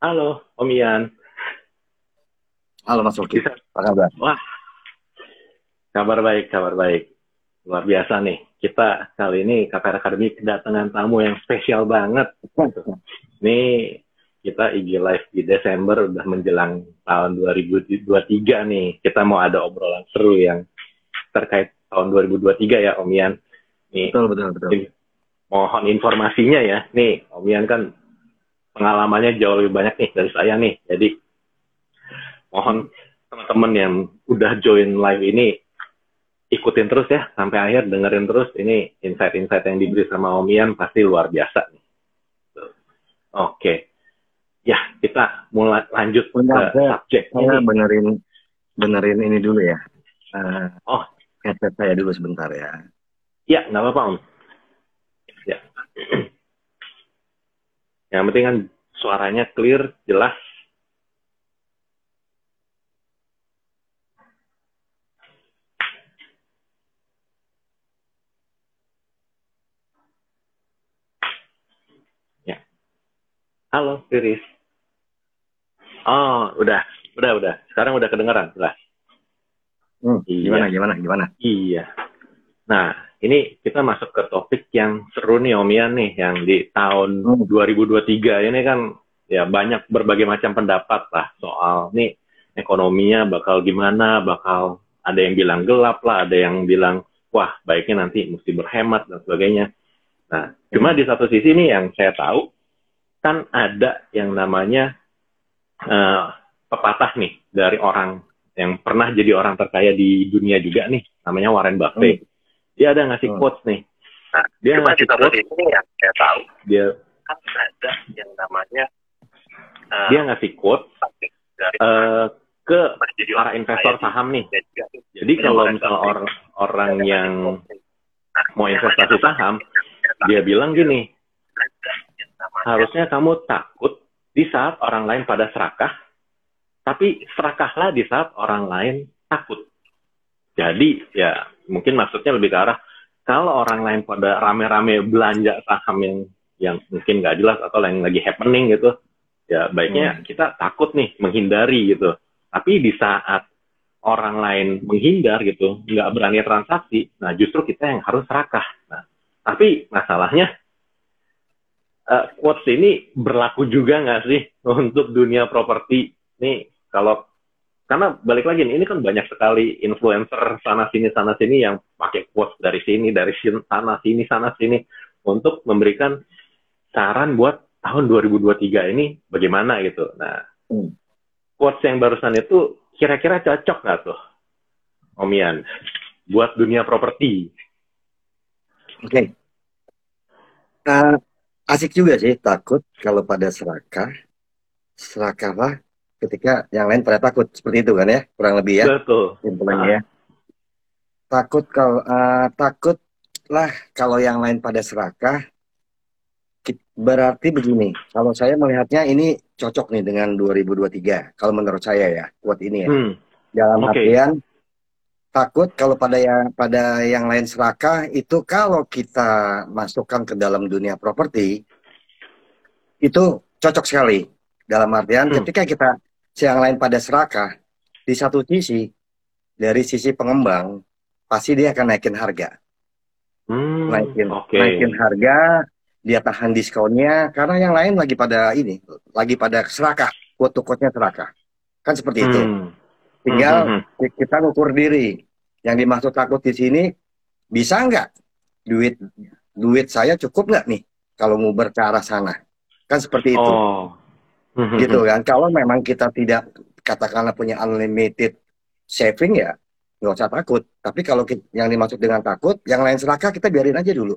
Halo, Om Ian. Halo Mas Oki. Apa kabar? Wah, kabar baik, kabar baik. Luar biasa nih. Kita kali ini KPR Academy kedatangan tamu yang spesial banget. Ini kita IG Live di Desember udah menjelang tahun 2023 nih. Kita mau ada obrolan seru yang terkait tahun 2023 ya Om Ian. Nih, Betul, betul, betul. mohon informasinya ya. Nih, Om Ian kan pengalamannya jauh lebih banyak nih dari saya nih. Jadi mohon teman-teman yang udah join live ini ikutin terus ya sampai akhir dengerin terus ini insight-insight yang diberi sama Om Ian pasti luar biasa nih. Oke. Ya, kita mulai lanjut Bentar, ke saya- subjek Saya ini. benerin benerin ini dulu ya. Eh, Oh. headset saya dulu sebentar ya. Ya, nggak apa-apa Om. Ya. Yang penting kan suaranya clear, jelas. Ya. Halo, Riris. Oh, udah, udah, udah. Sekarang udah kedengeran, jelas. Hmm, Iya. Gimana, gimana, gimana? Iya. Nah, ini kita masuk ke topik yang seru nih Om Ian nih, yang di tahun Hmm. 2023 ini kan ya banyak berbagai macam pendapat lah soal nih ekonominya bakal gimana, bakal ada yang bilang gelap lah, ada yang bilang wah baiknya nanti mesti berhemat dan sebagainya. Nah, cuma di satu sisi nih yang saya tahu kan ada yang namanya eh, pepatah nih dari orang yang pernah jadi orang terkaya di dunia juga nih, namanya Warren Buffett. Dia ada ngasih Hmm. quotes nih. Nah, dia Cuma ngasih quotes, sisi yang saya tahu dia kan ada yang namanya uh, dia ngasih quotes dari eh, ke jadi para investor saham nih. Jadi kalau misal orang orang yang mau investasi saham, dia bilang gini, harusnya kamu takut di saat orang lain pada serakah, tapi serakahlah di saat orang lain takut. Jadi ya mungkin maksudnya lebih ke arah kalau orang lain pada rame-rame belanja saham yang yang mungkin nggak jelas atau yang lagi happening gitu, ya baiknya kita takut nih menghindari gitu. Tapi di saat orang lain menghindar gitu, nggak berani transaksi, nah justru kita yang harus serakah. Nah, tapi masalahnya eh, quotes ini berlaku juga nggak sih untuk dunia properti? Nih kalau karena balik lagi nih, ini kan banyak sekali influencer sana sini sana sini yang pakai quotes dari sini dari sini sana sini sana sini untuk memberikan saran buat tahun 2023 ini bagaimana gitu. Nah, Hmm. quotes yang barusan itu kira-kira cocok nggak tuh, Om Ian, buat dunia properti? Oke. Eh, asik juga sih takut kalau pada serakah. Serakahlah ketika yang lain pada takut. Seperti itu kan ya, kurang lebih ya. Betul. Simpulannya ya. Takut kalau eh, takutlah kalau yang lain pada serakah. Berarti begini, kalau saya melihatnya ini cocok nih dengan 2023. Kalau menurut saya ya, buat ini ya. Hmm. Dalam Oke. artian takut kalau pada yang pada yang lain serakah itu kalau kita masukkan ke dalam dunia properti itu cocok sekali. Dalam artian Hmm. ketika kita yang lain pada serakah di satu sisi dari sisi pengembang pasti dia akan naikin harga, Hmm. naikin Oke. naikin harga, dia tahan diskonnya karena yang lain lagi pada ini, lagi pada serakah, quote-to-quote-nya serakah. Kan seperti itu. Hmm. Tinggal Hmm, hmm, kita ngukur diri. Yang dimaksud takut di sini bisa nggak duit duit saya cukup nggak nih kalau nguber ke arah sana? Kan seperti hmm. itu, Oh. Hmm, hmm, gitu kan? Kalau memang kita tidak katakanlah punya unlimited saving ya nggak usah takut. Tapi kalau ki- yang dimaksud dengan takut, yang lain serakah kita biarin aja dulu.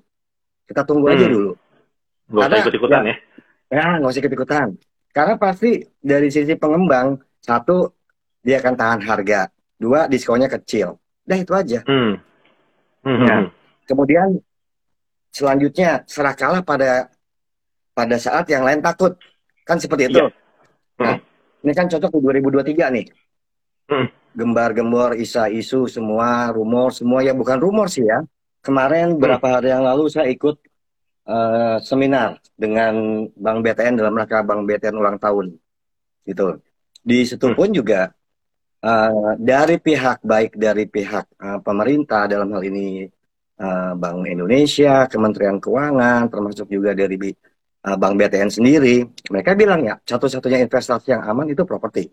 Kita tunggu aja Hmm. dulu. Nggak usah Karena- ikut-ikutan ya. Ya nggak usah ikut-ikutan. Karena pasti dari sisi pengembang satu dia akan tahan harga, dua diskonnya kecil. Udah itu aja. Hmm. Hmm, Ya. hmm, Kemudian selanjutnya serakahlah pada pada saat yang lain takut. Kan seperti itu. Iya. Nah, ini kan cocok di 2023 nih. Hmm. Gembar-gembor, isa isu semua, rumor semua ya bukan rumor sih ya. Kemarin beberapa hari yang lalu saya ikut eh, seminar dengan Bank BTN dalam rangka Bank BTN ulang tahun gitu. Di situ Hmm. pun juga eh, dari pihak baik dari pihak eh, pemerintah dalam hal ini eh, Bank Indonesia, Kementerian Keuangan, termasuk juga dari eh, Bank BTN sendiri, mereka bilang ya satu-satunya investasi yang aman itu properti.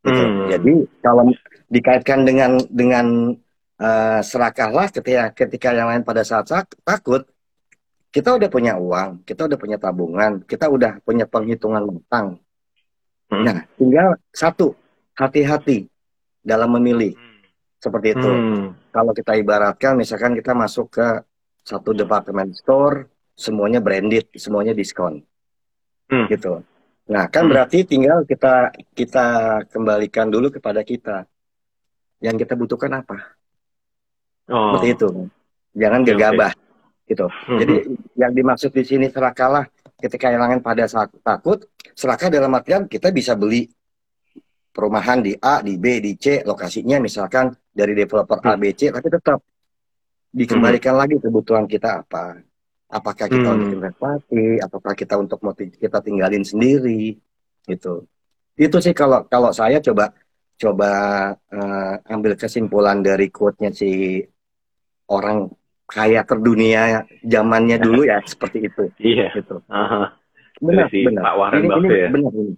Gitu. Hmm. Jadi kalau dikaitkan dengan dengan eh, serakahlah ketika ketika yang lain pada saat takut, kita udah punya uang, kita udah punya tabungan, kita udah punya perhitungan matang. Hmm. Nah, tinggal satu, hati-hati dalam memilih. Seperti itu. Hmm. Kalau kita ibaratkan, misalkan kita masuk ke satu department store, semuanya branded, semuanya diskon, Hmm. gitu. Nah, kan Hmm. berarti tinggal kita kita kembalikan dulu kepada kita. Yang kita butuhkan apa? Oh. Seperti itu. Jangan Oke, gegabah, gitu. Hmm. Jadi yang dimaksud di sini serakahlah ketika kehilangan pada saat takut, serakah dalam artian kita bisa beli perumahan di A, di B, di C, lokasinya misalkan dari developer A, B, C, tapi tetap dikembalikan lagi kebutuhan kita apa. Apakah kita Hmm. untuk investasi, apakah kita untuk mau kita tinggalin sendiri, gitu. Itu sih kalau kalau saya coba coba eh, ambil kesimpulan dari quote-nya si orang kaya terdunia zamannya dulu ya seperti itu Iya. gitu. Aha. Benar, si benar. Pak Warren ini, ini ya? benar ini.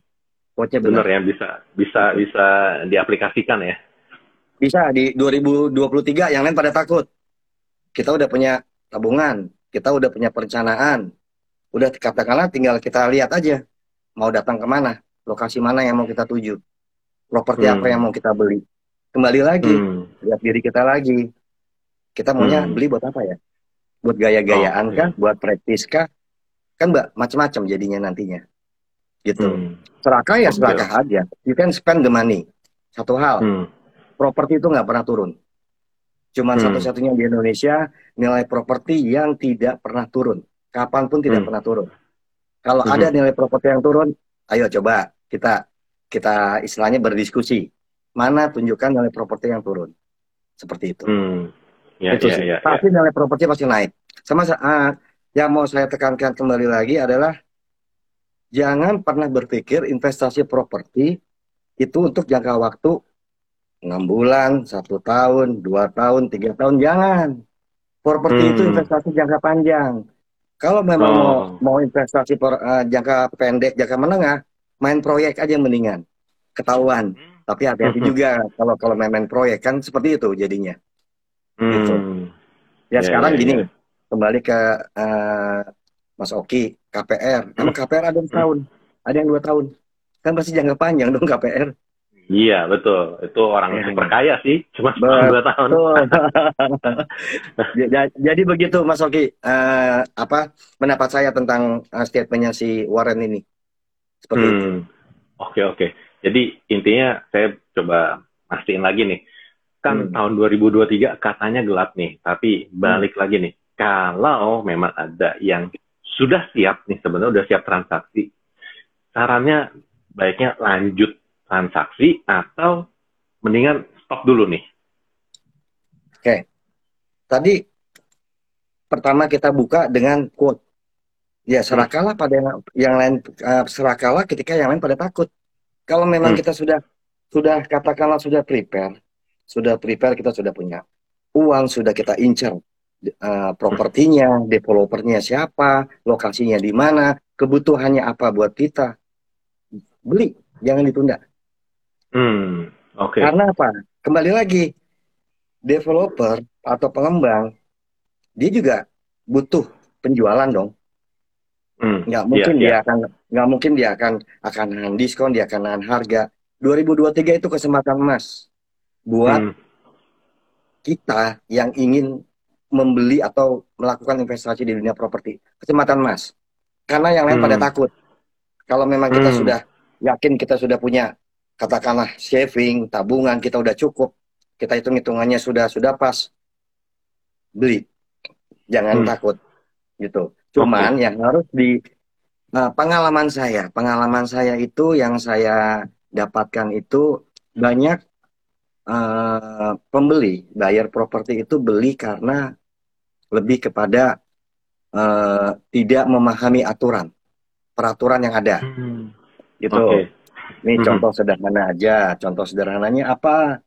Quote-nya benar. Bener ya bisa bisa bisa diaplikasikan ya. Bisa di 2023 yang lain pada takut. Kita udah punya tabungan, kita udah punya perencanaan. Udah katakanlah tinggal kita lihat aja mau datang ke mana, lokasi mana yang mau kita tuju, properti Hmm. apa yang mau kita beli. Kembali lagi, Hmm. lihat diri kita lagi. Kita maunya Hmm. beli buat apa ya? Buat gaya-gayaan Oh, kah? Buat praktis kah? Kan mbak macam-macam jadinya nantinya. Gitu. Hmm. Serakah ya serakah aja. You can spend the money. Satu hal, Hmm. properti itu nggak pernah turun. Cuman Hmm. satu-satunya di Indonesia nilai properti yang tidak pernah turun. Kapan pun tidak Hmm. pernah turun. Kalau Mhm. ada nilai properti yang turun, ayo coba kita kita istilahnya berdiskusi. Mana tunjukkan nilai properti yang turun. Seperti itu. Hmm. Ya, itu ya, sih. ya, ya. Pasti nilai properti pasti naik. Sama saat yang mau saya tekankan kembali lagi adalah jangan pernah berpikir investasi properti itu untuk jangka waktu enam bulan, satu tahun, dua tahun, tiga tahun, jangan. Properti Hmm. itu investasi jangka panjang. Kalau memang Oh. mau mau investasi per- eh, jangka pendek, jangka menengah, main proyek aja mendingan. Ketahuan. Tapi hati-hati Mhm. juga kalau kalau main, main proyek kan seperti itu jadinya. gitu. Hmm. Ya, Ya, sekarang ya, gini, ya. kembali ke eh, Mas Oki, KPR. Emang KPR ada yang Hmm. setahun, ada yang dua tahun. Kan pasti jangka panjang dong KPR. Iya betul. Itu orang Ya. super kaya sih. Cuma dua tahun. Ja- ja- Jadi begitu Mas Oki, Eh, apa pendapat saya tentang eh, statementnya si Warren ini? Seperti itu. Hmm. Oke oke. Jadi intinya saya coba mastiin lagi nih. Kan Hmm. tahun 2023 katanya gelap nih, tapi balik lagi nih. Kalau memang ada yang sudah siap nih sebenarnya udah siap transaksi, sarannya baiknya lanjut transaksi atau mendingan stop dulu nih. Tadi pertama kita buka dengan quote. Ya serakalah pada yang, yang lain eh, serakalah ketika yang lain pada takut. Kalau memang Hmm. kita sudah sudah katakanlah sudah prepare, sudah prepare kita sudah punya uang, sudah kita incar eh, propertinya, developernya siapa, lokasinya di mana, kebutuhannya apa buat kita. Beli, jangan ditunda. Hmm. Oke. Karena apa? Kembali lagi, developer atau pengembang, dia juga butuh penjualan dong. Hmm. Nggak mungkin Iya, dia iya. akan nggak mungkin dia akan akan nahan diskon, dia akan nahan harga. 2023 itu kesempatan emas buat Hmm. kita yang ingin membeli atau melakukan investasi di dunia properti. Kesempatan emas. Karena yang lain Hmm. pada takut. Kalau memang kita Hmm. sudah yakin kita sudah punya katakanlah saving, tabungan kita udah cukup, kita hitung hitungannya sudah sudah pas, beli, jangan Hmm. takut, gitu. Cuman yang harus di nah, pengalaman saya, pengalaman saya itu yang saya dapatkan itu banyak eh, pembeli, buyer properti itu beli karena lebih kepada eh, tidak memahami aturan, peraturan yang ada, Hmm. gitu. Oke. Ini Mhm. contoh sederhana aja. Contoh sederhananya apa?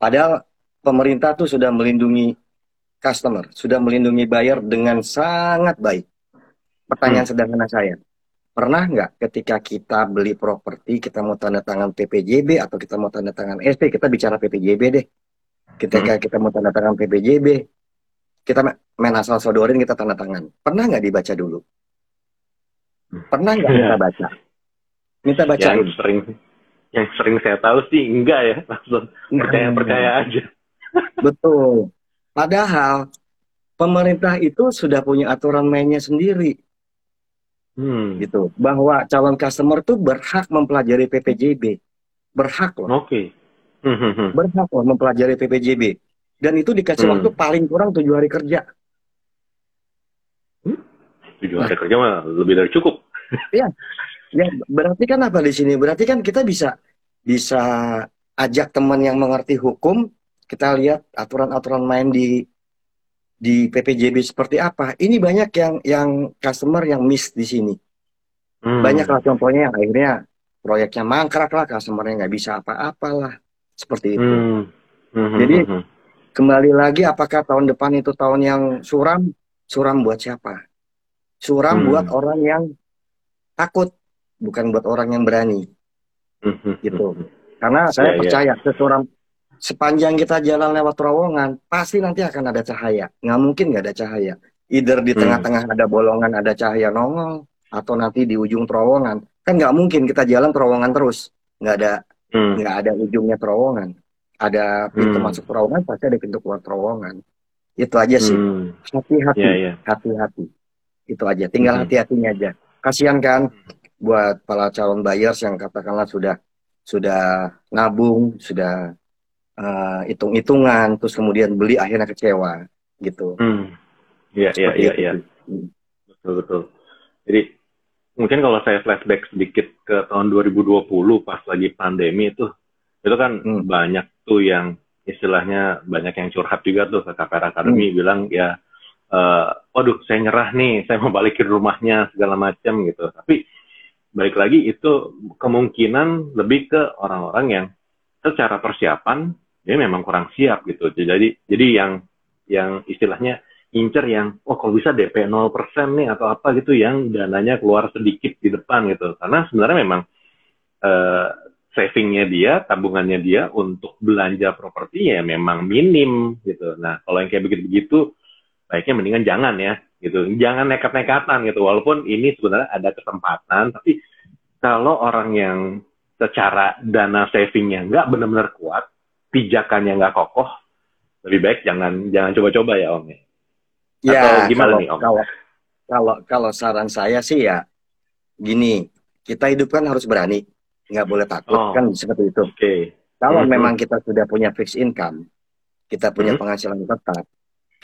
Padahal pemerintah tuh sudah melindungi customer, sudah melindungi buyer dengan sangat baik. Pertanyaan sederhana saya, pernah nggak ketika kita beli properti, kita mau tanda tangan PPJB atau kita mau tanda tangan SP, kita bicara PPJB deh. Ketika kita mau tanda tangan PPJB, kita ma- main asal sodorin kita tanda tangan. Pernah nggak dibaca dulu? Pernah nggak Iya. kita baca? Minta bacain. Yang sering yang sering saya tahu sih enggak ya, langsung percaya percaya aja. Betul. Padahal pemerintah itu sudah punya aturan mainnya sendiri Hmm. gitu. Bahwa calon customer tuh berhak mempelajari PPJB. Berhak loh. Oke. Hmm, hmm, hmm. Berhak loh mempelajari PPJB. Dan itu dikasih Hmm. waktu paling kurang tujuh hari kerja. Tujuh hari kerja mah lebih dari cukup. Ya, berarti kan apa di sini? Berarti kan kita bisa bisa ajak teman yang mengerti hukum, kita lihat aturan-aturan main di di PPJB seperti apa. Ini banyak yang yang customer yang miss di sini. Hmm. Banyak lah contohnya yang akhirnya proyeknya mangkrak lah, customernya nggak bisa apa-apalah. Seperti itu. Hmm. Hmm, hmm, Jadi, hmm. Kembali lagi apakah tahun depan itu tahun yang suram? Suram buat siapa? Suram Hmm. buat orang yang takut, bukan buat orang yang berani. Hmm, hmm, gitu. hmm. Karena saya Iya, iya. percaya sesuram sepanjang kita jalan lewat terowongan pasti nanti akan ada cahaya. Nggak mungkin nggak ada cahaya. Either di Hmm. tengah-tengah ada bolongan ada cahaya nongol atau nanti di ujung terowongan. Kan nggak mungkin kita jalan terowongan terus. Nggak ada Hmm. nggak ada ujungnya terowongan. Ada pintu Hmm. masuk terowongan pasti ada pintu keluar terowongan. Itu aja sih. Hmm. Hati-hati, Iya, iya. hati-hati. Itu aja. Tinggal Hmm. hati-hatinya aja. Kasihan kan buat para calon buyers yang katakanlah sudah sudah nabung, sudah eh, hitung-hitungan, terus kemudian beli akhirnya kecewa gitu. Hmm. Iya, iya, iya, iya. Betul, betul. Jadi mungkin kalau saya flashback sedikit ke tahun 2020 pas lagi pandemi itu, itu kan Hmm. banyak tuh yang istilahnya banyak yang curhat juga tuh ke KPR Academy Hmm. bilang ya, eh, waduh saya nyerah nih, saya mau balikin rumahnya segala macam gitu. Tapi balik lagi itu kemungkinan lebih ke orang-orang yang secara persiapan dia memang kurang siap gitu. Jadi jadi yang yang istilahnya incer yang oh kalau bisa DP 0% nih atau apa gitu yang dananya keluar sedikit di depan gitu. Karena sebenarnya memang eh, savingnya dia, tabungannya dia untuk belanja properti ya memang minim gitu. Nah, kalau yang kayak begitu-begitu baiknya mendingan jangan ya gitu. Jangan nekat-nekatan gitu. Walaupun ini sebenarnya ada kesempatan, tapi kalau orang yang secara dana savingnya nggak benar-benar kuat, pijakannya nggak kokoh, lebih baik jangan jangan coba-coba ya Om. ya. Ya, Atau gimana kalau, nih, Om? Kalau, kalau kalau saran saya sih ya gini, kita hidup kan harus berani, nggak boleh takut Oh. kan seperti itu. Oke. Kalau Mhm. memang kita sudah punya fixed income, kita punya Mhm. penghasilan tetap,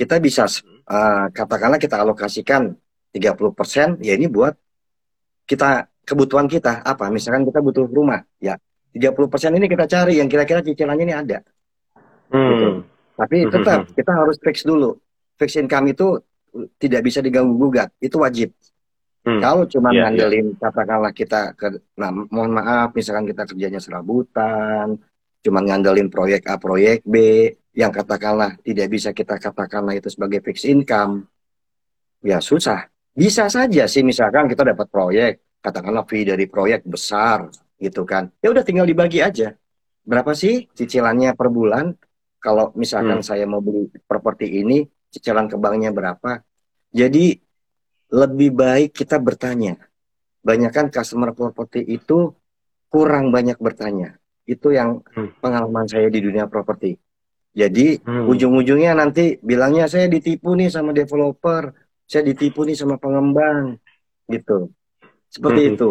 kita bisa uh, katakanlah kita alokasikan 30%, ya ini buat kita kebutuhan kita apa? Misalkan kita butuh rumah, ya 30% ini kita cari yang kira-kira cicilannya ini ada. Hmm. Tapi Mhm. tetap kita harus fix dulu. Fix income itu tidak bisa diganggu gugat, itu wajib. Hmm. Kalau cuma Iya, ngandelin katakanlah kita ke nah mohon maaf misalkan kita kerjanya serabutan, cuma ngandelin proyek A proyek B yang katakanlah tidak bisa kita katakanlah itu sebagai fixed income. Ya susah. Bisa saja sih misalkan kita dapat proyek, katakanlah fee dari proyek besar gitu kan. Ya udah tinggal dibagi aja. Berapa sih cicilannya per bulan? Kalau misalkan Hmm. saya mau beli properti ini, cicilan ke banknya berapa? Jadi lebih baik kita bertanya. Banyak kan customer property itu kurang banyak bertanya. Itu yang Hmm. pengalaman saya di dunia properti. Jadi Hmm. ujung-ujungnya nanti bilangnya saya ditipu nih sama developer, saya ditipu nih sama pengembang, gitu. Seperti Hmm. itu.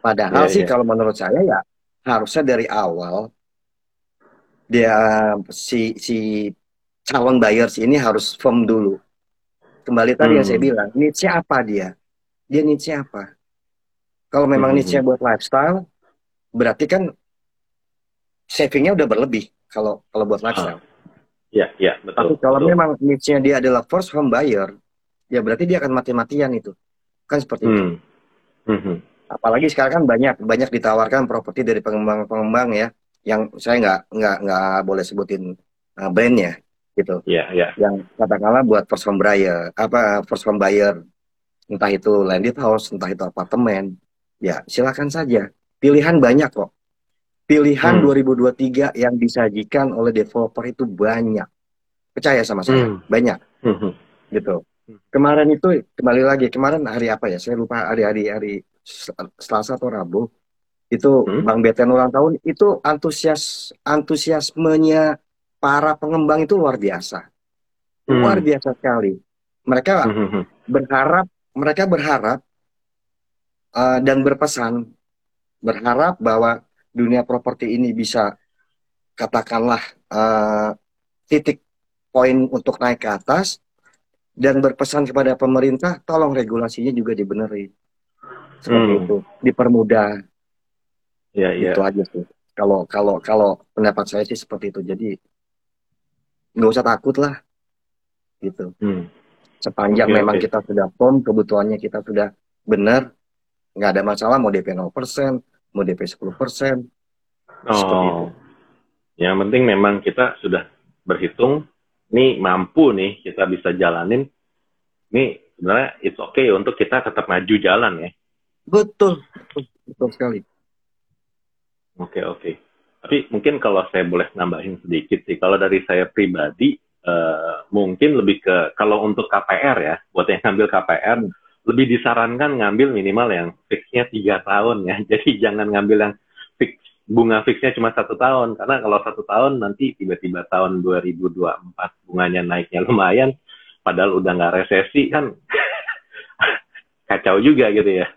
Padahal Iya, sih iya. kalau menurut saya ya harusnya dari awal dia si si calon buyers ini harus firm dulu. Kembali tadi yang Hmm. saya bilang, niche apa dia? Dia niche apa? Kalau memang Hmm. niche buat lifestyle, berarti kan savingnya udah berlebih kalau kalau buat lifestyle. Ya, ya, Tapi betul. kalau betul. memang niche-nya dia adalah first home buyer, ya berarti dia akan mati-matian itu. Kan seperti itu. Hmm. Hmm. Apa apalagi sekarang kan banyak banyak ditawarkan properti dari pengembang-pengembang ya yang saya nggak nggak nggak boleh sebutin uh, brandnya gitu Iya, iya. yang katakanlah buat first home buyer apa first home buyer entah itu landed house entah itu apartemen ya silakan saja pilihan banyak kok pilihan Hmm. 2023 yang disajikan oleh developer itu banyak percaya sama saya Hmm. banyak Mhm. gitu. Kemarin itu kembali lagi kemarin hari apa ya? Saya lupa hari-hari hari Sel- Selasa atau Rabu. Itu Hmm. Bang Beten ulang tahun itu antusias antusiasmenya para pengembang itu luar biasa. Hmm. Luar biasa sekali. Mereka Mhm. berharap mereka berharap uh, dan berpesan berharap bahwa dunia properti ini bisa katakanlah uh, titik poin untuk naik ke atas dan berpesan kepada pemerintah tolong regulasinya juga dibenerin seperti Hmm. itu dipermudah Iya, iya. itu aja sih kalau kalau kalau pendapat saya sih seperti itu jadi nggak usah takut lah gitu Hmm. sepanjang Oke, memang oke. kita sudah form kebutuhannya kita sudah benar nggak ada masalah mau DP 0% mau DP 10% Seperti itu. Oh. Yang penting memang kita sudah berhitung, nih mampu nih kita bisa jalanin. Nih sebenarnya it's okay untuk kita tetap maju jalan ya. betul betul, betul sekali Oke oke. Tapi mungkin kalau saya boleh nambahin sedikit sih, kalau dari saya pribadi eh, mungkin lebih ke kalau untuk KPR ya, buat yang ngambil KPR lebih disarankan ngambil minimal yang fixnya tiga tahun ya. Jadi jangan ngambil yang fix bunga fixnya cuma satu tahun karena kalau satu tahun nanti tiba-tiba tahun 2024 bunganya naiknya lumayan, padahal udah nggak resesi kan kacau juga gitu ya.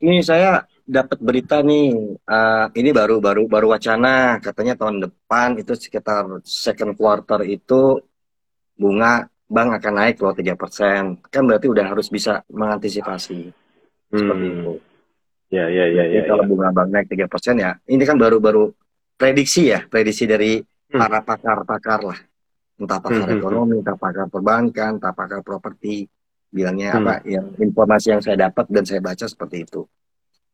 Ini saya dapat berita nih, eh, ini baru baru baru wacana katanya tahun depan itu sekitar second quarter itu bunga bank akan naik loh 3%. Kan berarti udah harus bisa mengantisipasi seperti Hmm. itu. Ya ya ya ya. kalau ya. bunga bank naik 3% ya, ini kan baru-baru prediksi ya, prediksi dari Hmm. para pakar-pakar lah. Entah pakar Hmm, hmm, ekonomi, entah pakar perbankan, entah pakar properti. Bilangnya Hmm. apa, yang informasi yang saya dapat dan saya baca seperti itu.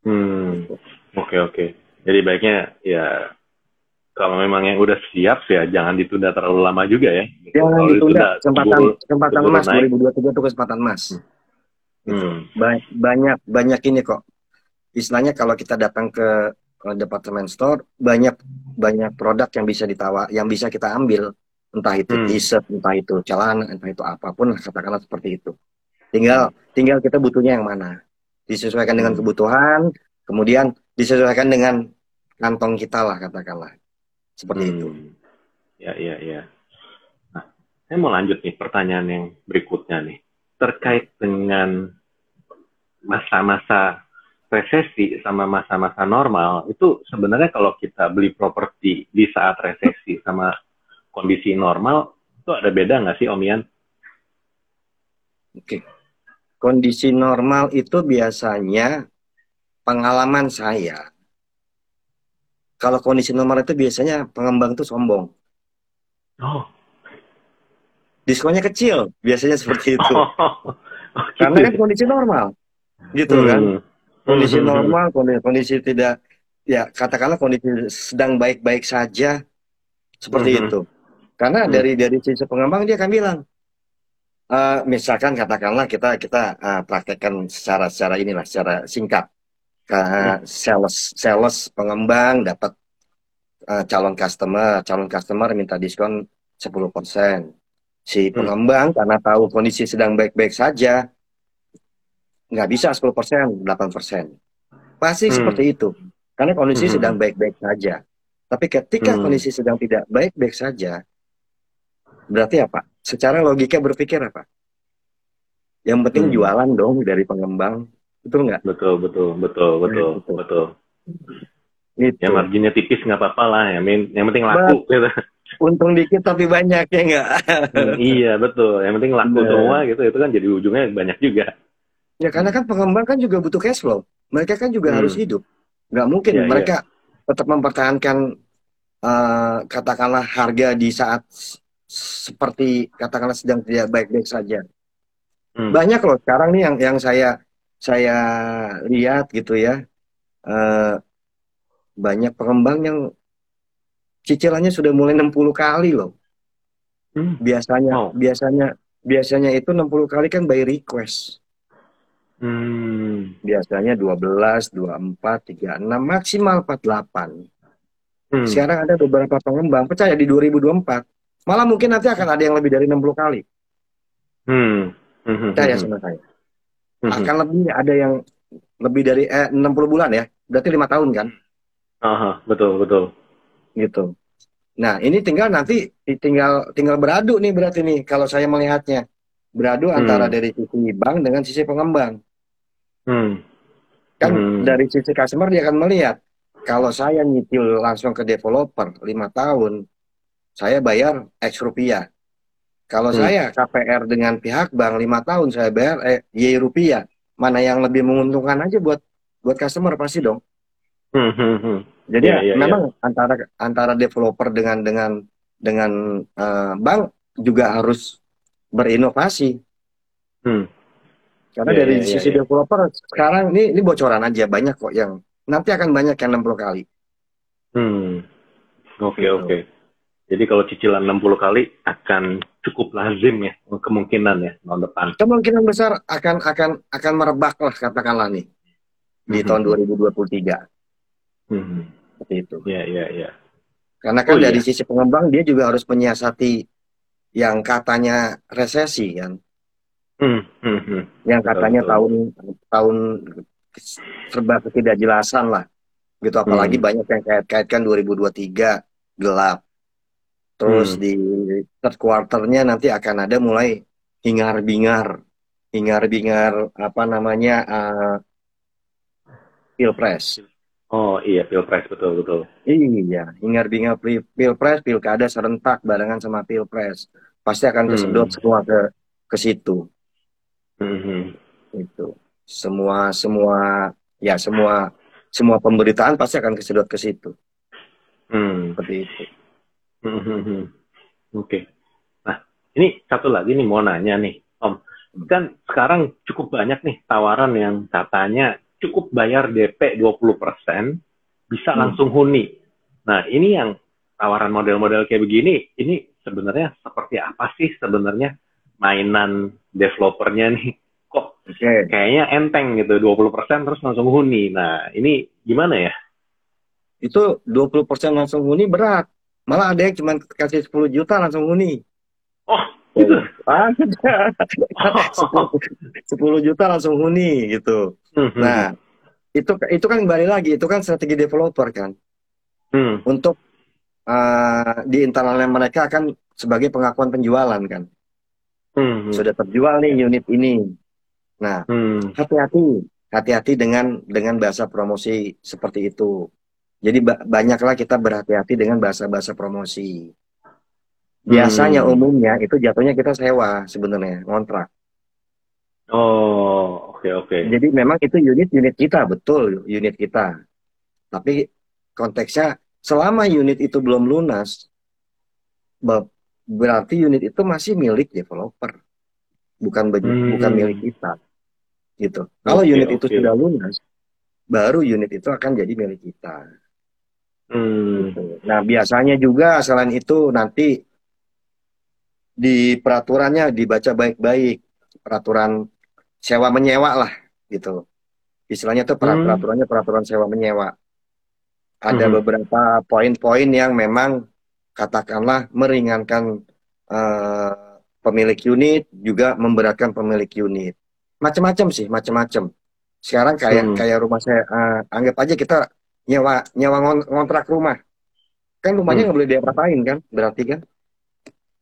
Hmm, oke oke. Jadi baiknya ya kalau memang yang udah siap ya jangan ditunda terlalu lama juga ya. Jangan Kalau ditunda, kesempatan kesempatan emas naik. 2023 itu kesempatan emas. Hmm, Ba- banyak banyak ini kok. Istilahnya kalau kita datang ke departemen store banyak banyak produk yang bisa ditawar, yang bisa kita ambil. Entah itu Hmm. t-shirt, entah itu celana, entah itu apa pun katakanlah seperti itu. Tinggal tinggal kita butuhnya yang mana. Disesuaikan dengan Hmm. kebutuhan, kemudian disesuaikan dengan kantong kita lah katakanlah. Seperti itu. hmm. Ya ya ya. Nah, saya mau lanjut nih pertanyaan yang berikutnya nih terkait dengan masa-masa resesi sama masa-masa normal itu sebenarnya kalau kita beli properti di saat resesi sama kondisi normal itu ada beda nggak sih Om Ian? Oke. Kondisi normal itu biasanya pengalaman saya. Kalau kondisi normal itu biasanya pengembang itu sombong. Oh, Diskonnya kecil, biasanya seperti itu. Oh, Karena kan kondisi normal. Gitu kan. Hmm. Kondisi Hmm. normal, kondisi, kondisi tidak ya katakanlah kondisi sedang baik-baik saja seperti Mhm. itu. Karena Hmm. dari dari sisi pengembang dia akan bilang eh, misalkan katakanlah kita kita eh, praktekkan secara secara inilah secara singkat. Ke sales sales pengembang dapat eh, calon customer, calon customer minta diskon 10%. Si Hmm. pengembang karena tahu kondisi sedang baik-baik saja nggak bisa 10%, 8%. Pasti Hmm. seperti itu. Karena kondisi Hmm. sedang baik-baik saja. Tapi ketika Hmm. kondisi sedang tidak baik-baik saja, berarti apa? Secara logika berpikir apa? Yang penting Hmm. jualan dong dari pengembang. Betul nggak? Betul, betul, betul, betul, Betul. betul. Gitu. Ya marginnya tipis nggak apa-apa lah. Yang, min- yang penting laku. Gitu. Untung dikit tapi banyak ya nggak? Hmm, iya betul. Yang penting laku Bener. semua gitu. Itu kan jadi ujungnya banyak juga. Ya karena kan pengembang kan juga butuh cash flow. Mereka kan juga Hmm. harus hidup. Nggak mungkin Iya, mereka tetap mempertahankan eh, katakanlah harga di saat seperti katakanlah sedang tidak baik-baik saja. Hmm. Banyak loh sekarang nih yang yang saya saya lihat gitu ya. eh, banyak pengembang yang cicilannya sudah mulai 60 kali loh. Hmm. Biasanya Oh. biasanya biasanya itu 60 kali kan by request. Hmm. Biasanya 12, 24, 36, maksimal 48. Hmm. Sekarang ada beberapa pengembang percaya di 2024 malah mungkin nanti akan ada yang lebih dari 60 kali. Hmm. Hmm. Percaya Hmm. sama saya. Hmm. Akan lebih ada yang lebih dari eh, 60 bulan ya. Berarti lima tahun kan? Aha, betul betul. gitu. Nah, ini tinggal nanti tinggal tinggal beradu nih berarti nih kalau saya melihatnya. Beradu Hmm. antara dari sisi bank dengan sisi pengembang. Hmm. Kan Hmm. dari sisi customer dia akan melihat kalau saya nyicil langsung ke developer lima tahun, saya bayar X rupiah. Kalau Hmm. saya KPR dengan pihak bank lima tahun saya bayar eh, Y rupiah. Mana yang lebih menguntungkan aja buat buat customer pasti dong. Hmm. Hmm. Hmm. Jadi Iya, iya, memang antara antara developer dengan dengan dengan eh, bank juga harus berinovasi. Hmm. Karena Iya, dari iya, iya, sisi iya. developer sekarang ini ini bocoran aja banyak kok yang nanti akan banyak yang 60 kali. Hmm. Oke Gitu. oke. Jadi kalau cicilan 60 kali akan cukup lazim ya kemungkinan ya tahun depan. Kemungkinan besar akan akan akan merebak lah katakanlah nih di Mhm. tahun 2023 Hmm. seperti itu. Iya iya iya. Karena kan Oh, dari iya. sisi pengembang dia juga harus menyiasati yang katanya resesi kan. Hmm. Hmm. Hmm. yang Betul, katanya betul. tahun tahun serba ketidakjelasan lah gitu apalagi Hmm. banyak yang kait-kaitkan 2023 gelap terus Hmm. di third quarternya nanti akan ada mulai hingar-bingar hingar-bingar apa namanya eh, pilpres Oh iya pilpres betul betul. iya hingar-bingar pilpres pilkada serentak barengan sama pilpres pasti akan Hmm. kesedot semua ke ke situ Hmm. Hmm. itu semua semua ya semua semua pemberitaan pasti akan kesedot ke situ Hmm. seperti itu Hmm, hmm, hmm. Oke. Nah, ini satu lagi nih mau nanya nih, Om. Kan sekarang cukup banyak nih tawaran yang katanya cukup bayar DP 20% bisa Hmm. langsung huni. Nah, ini yang tawaran model-model kayak begini, ini sebenarnya seperti apa sih sebenarnya mainan developernya nih? Kok kayaknya enteng gitu, 20% terus langsung huni. Nah, ini gimana ya? itu 20% langsung huni berat malah ada yang cuma kasih 10 juta langsung huni. Oh, gitu. ada. 10, 10 juta langsung huni gitu. Hmm, hmm, nah itu itu kan kembali lagi itu kan strategi developer kan. Hmm, untuk eh, di internalnya mereka akan sebagai pengakuan penjualan kan. Hmm, hmm, sudah terjual nih unit ini. Nah hmm. hati-hati hati-hati dengan dengan bahasa promosi seperti itu jadi ba- banyaklah kita berhati-hati dengan bahasa-bahasa promosi biasanya Hmm. umumnya itu jatuhnya kita sewa sebenarnya ngontrak Oh, oke oke. jadi memang itu unit unit kita betul unit kita tapi konteksnya selama unit itu belum lunas be- berarti unit itu masih milik developer bukan Hmm. bukan milik kita gitu kalau unit itu oke. sudah lunas baru unit itu akan jadi milik kita Hmm. Nah, biasanya juga selain itu nanti di peraturannya dibaca baik-baik. Peraturan sewa menyewa lah gitu. Istilahnya itu per- Hmm. peraturannya peraturan sewa menyewa. Ada Mhm. beberapa poin-poin yang memang katakanlah meringankan eh, pemilik unit juga memberatkan pemilik unit. Macam-macam sih, macam-macam. Sekarang kayak Hmm. kayak rumah saya eh, anggap aja kita nyewa nyewa ngon- ngontrak rumah kan rumahnya Hmm. nggak boleh diapa-apain kan berarti kan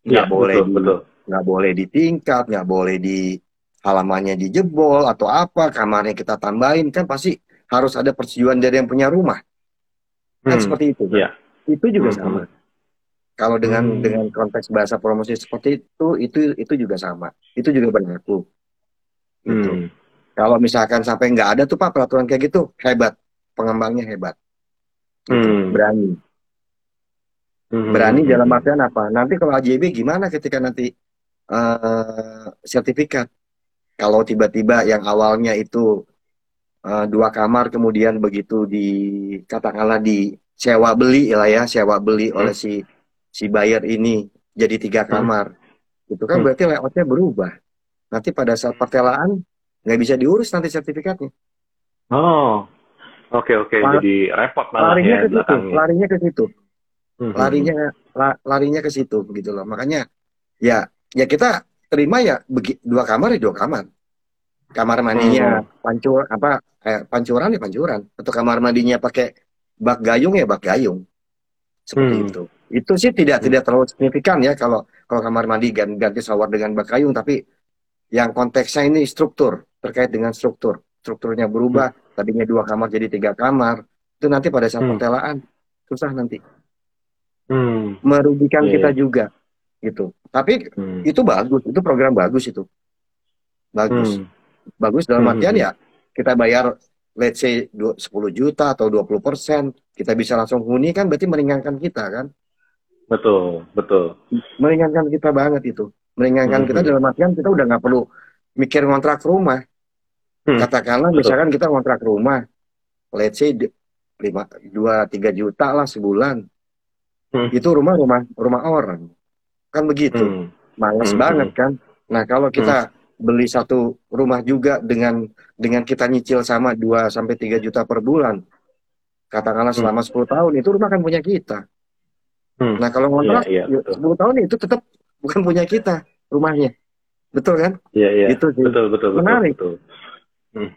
Ya, nggak boleh betul, di- betul. nggak boleh ditingkat nggak boleh di halamannya dijebol atau apa kamarnya kita tambahin kan pasti harus ada persetujuan dari yang punya rumah kan Hmm. seperti itu Iya. itu juga Hmm. sama kalau dengan Hmm. dengan konteks bahasa promosi seperti itu itu itu juga sama itu juga berlaku gitu. Hmm. kalau misalkan sampai nggak ada tuh pak peraturan kayak gitu hebat pengembangnya hebat Gitu. Hmm. berani Hmm. Berani dalam artian apa? Nanti kalau AJB gimana ketika nanti eh, sertifikat? Kalau tiba-tiba yang awalnya itu uh, dua kamar kemudian begitu di katakanlah di sewa beli lah ya sewa beli hmm. oleh si si buyer ini jadi tiga hmm. kamar hmm. itu kan hmm. berarti layoutnya berubah nanti pada saat pertelaan nggak bisa diurus nanti sertifikatnya oh oke okay, oke okay. jadi repot malah larinya ya ke situ larinya ke situ hmm. larinya la, larinya ke situ begitu loh makanya ya ya kita terima ya dua kamar ya dua kamar kamar mandinya hmm. pancur apa eh, pancuran ya pancuran atau kamar mandinya pakai bak gayung ya bak gayung seperti hmm. itu itu sih tidak hmm. tidak terlalu signifikan ya kalau kalau kamar mandi ganti, ganti shower dengan bak gayung tapi yang konteksnya ini struktur terkait dengan struktur strukturnya berubah hmm. Tadinya dua kamar jadi tiga kamar itu nanti pada saat hmm. pentelaan susah nanti hmm. merugikan yeah. kita iya. juga gitu tapi hmm. itu bagus itu program bagus itu bagus hmm bagus dalam hmm, artian hmm. ya kita bayar let's say 10 juta atau 20 persen kita bisa langsung huni kan berarti meringankan kita kan betul betul meringankan kita banget itu meringankan hmm. kita hmm. dalam artian kita udah nggak perlu mikir kontrak rumah hmm. katakanlah betul. misalkan kita kontrak rumah let's say lima dua tiga juta lah sebulan hmm. itu rumah rumah rumah orang kan begitu hmm. males hmm. banget hmm. kan nah kalau kita hmm beli satu rumah juga dengan dengan kita nyicil sama 2 sampai 3 juta per bulan. Katakanlah selama hmm. 10 tahun itu rumah kan punya kita. Hmm. Nah, kalau ngontrak yeah, yeah, 10 tahun itu tetap bukan punya kita rumahnya. Betul kan? Iya, iya. Itu sih. Betul, betul, Menarik. betul. Hmm.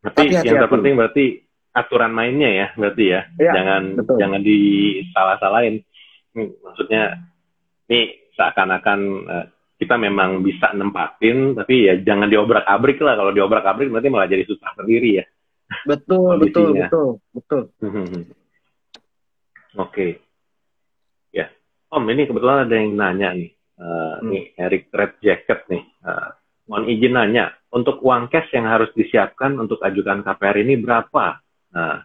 Tapi, Tapi hati -hati. yang terpenting berarti aturan mainnya ya, berarti ya. ya jangan betul. jangan disalah-salahin. Maksudnya ini seakan-akan uh, kita memang bisa nempatin tapi ya jangan diobrak-abrik lah kalau diobrak-abrik berarti malah jadi susah sendiri ya betul betul betul betul oke okay. ya om ini kebetulan ada yang nanya nih uh, hmm. nih Eric Red Jacket nih uh, mohon izin nanya untuk uang cash yang harus disiapkan untuk ajukan KPR ini berapa nah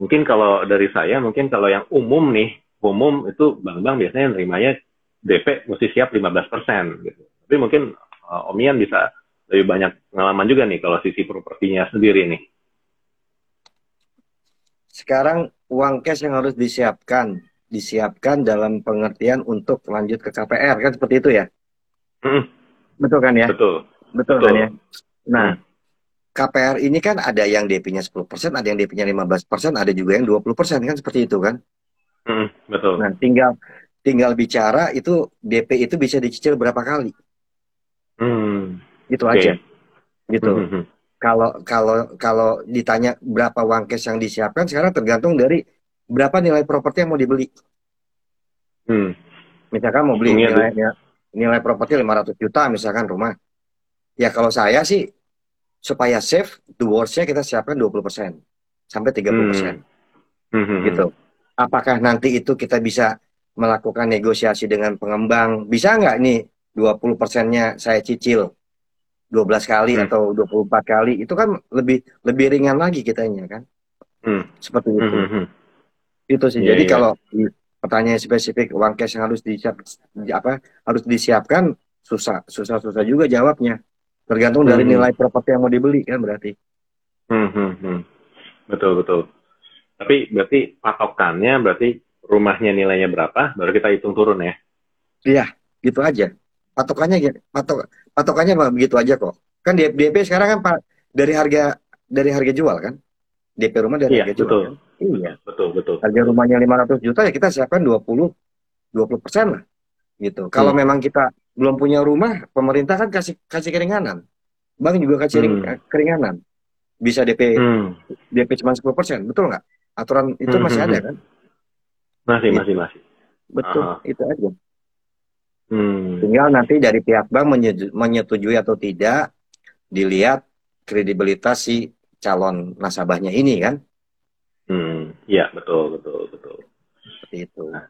mungkin kalau dari saya mungkin kalau yang umum nih umum itu bank-bank biasanya nerimanya DP mesti siap 15 persen gitu. Tapi mungkin uh, Om Ian bisa lebih banyak pengalaman juga nih kalau sisi propertinya sendiri nih. Sekarang uang cash yang harus disiapkan, disiapkan dalam pengertian untuk lanjut ke KPR kan seperti itu ya? Hmm. Betul kan ya? Betul. Betul, Betul. kan ya? Nah, hmm. KPR ini kan ada yang DP-nya 10%, ada yang DP-nya 15%, ada juga yang 20% kan seperti itu kan? Hmm, betul. Nah, tinggal tinggal bicara itu DP itu bisa dicicil berapa kali. Hmm. Itu okay. aja. Gitu. Hmm, hmm, hmm. Kalau kalau kalau ditanya berapa uang cash yang disiapkan sekarang tergantung dari berapa nilai properti yang mau dibeli. Hmm. Misalkan mau beli nilainya nilai properti 500 juta misalkan rumah. Ya kalau saya sih supaya safe, the worst-nya kita siapkan 20% sampai 30%. Hmm. Hmm. Gitu. Apakah nanti itu kita bisa melakukan negosiasi dengan pengembang. Bisa nggak nih 20 persennya saya cicil 12 kali hmm. atau 24 kali itu kan lebih lebih ringan lagi kitanya kan. Hmm. Seperti itu. Hmm. hmm, hmm. Itu sih. Yeah, Jadi yeah. kalau pertanyaan spesifik uang cash yang harus disiap apa harus disiapkan susah susah susah juga jawabnya. Tergantung hmm. dari nilai properti yang mau dibeli kan berarti. Hmm, hmm, hmm. Betul betul. Tapi berarti patokannya berarti rumahnya nilainya berapa, baru kita hitung turun ya. Iya, gitu aja. Patokannya patok patokannya begitu aja kok. Kan DP sekarang kan dari harga dari harga jual kan? DP rumah dari iya, harga betul. jual. Kan? Iya. Betul, betul. Harga rumahnya 500 juta ya kita siapkan 20 20 persen lah. Gitu. Kalau hmm. memang kita belum punya rumah, pemerintah kan kasih kasih keringanan. Bank juga kasih hmm. keringanan. Bisa DP hmm. DP cuma 10 persen, betul nggak? Aturan itu hmm. masih hmm, ada hmm. kan? Masih, ya. masih, masih. Betul, Aha. itu aja. Hmm. Tinggal nanti dari pihak bank menyetujui atau tidak, dilihat kredibilitas si calon nasabahnya ini kan. Hmm, ya betul, betul, betul. Seperti itu. Nah,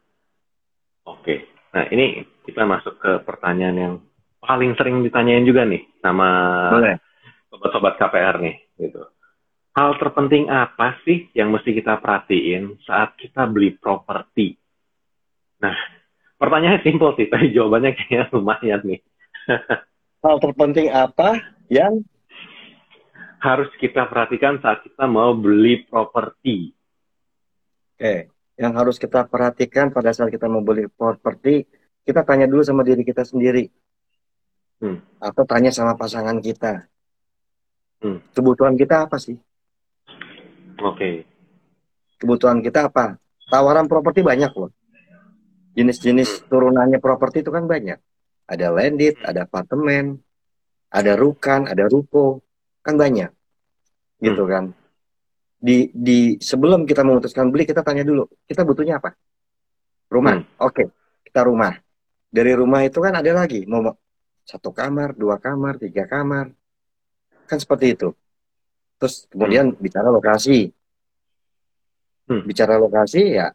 Oke, nah ini kita masuk ke pertanyaan yang paling sering ditanyain juga nih sama sobat-sobat KPR nih, gitu hal terpenting apa sih yang mesti kita perhatiin saat kita beli properti? Nah, pertanyaannya simpel sih, tapi jawabannya kayaknya lumayan nih. hal terpenting apa yang harus kita perhatikan saat kita mau beli properti? Oke, yang harus kita perhatikan pada saat kita mau beli properti, kita tanya dulu sama diri kita sendiri. Hmm. Atau tanya sama pasangan kita. Hmm. Kebutuhan kita apa sih? Oke. Kebutuhan kita apa? Tawaran properti banyak loh. Jenis-jenis turunannya properti itu kan banyak. Ada landed, ada apartemen, ada rukan, ada ruko, kan banyak. Gitu kan. Di di sebelum kita memutuskan beli kita tanya dulu, kita butuhnya apa? Rumah. Hmm. Oke, kita rumah. Dari rumah itu kan ada lagi mau satu kamar, dua kamar, tiga kamar. Kan seperti itu. Terus kemudian bicara lokasi. Hmm. Bicara lokasi ya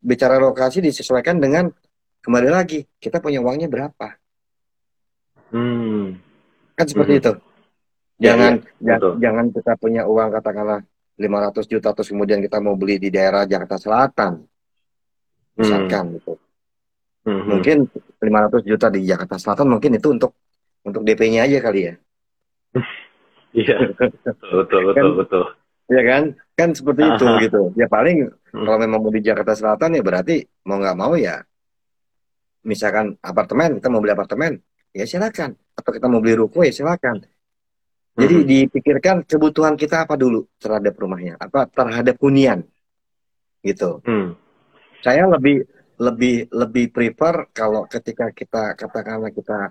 bicara lokasi disesuaikan dengan kembali lagi kita punya uangnya berapa. Hmm. Kan seperti Mhm. itu. Ya, Jangan ya, betul. jangan kita punya uang katakanlah 500 juta terus kemudian kita mau beli di daerah Jakarta Selatan misalkan gitu. Hmm. Mungkin 500 juta di Jakarta Selatan mungkin itu untuk untuk DP-nya aja kali ya. Iya. Betul, betul, betul, Kan- betul. Ya kan? Kan seperti itu Aha. gitu. Ya paling Hmm. kalau memang mau di Jakarta Selatan ya berarti mau nggak mau ya misalkan apartemen, kita mau beli apartemen, ya silakan. Atau kita mau beli ruko ya silakan. Jadi Hmm. dipikirkan kebutuhan kita apa dulu terhadap rumahnya, apa terhadap hunian. Gitu. Hmm. Saya lebih lebih lebih prefer kalau ketika kita katakanlah kita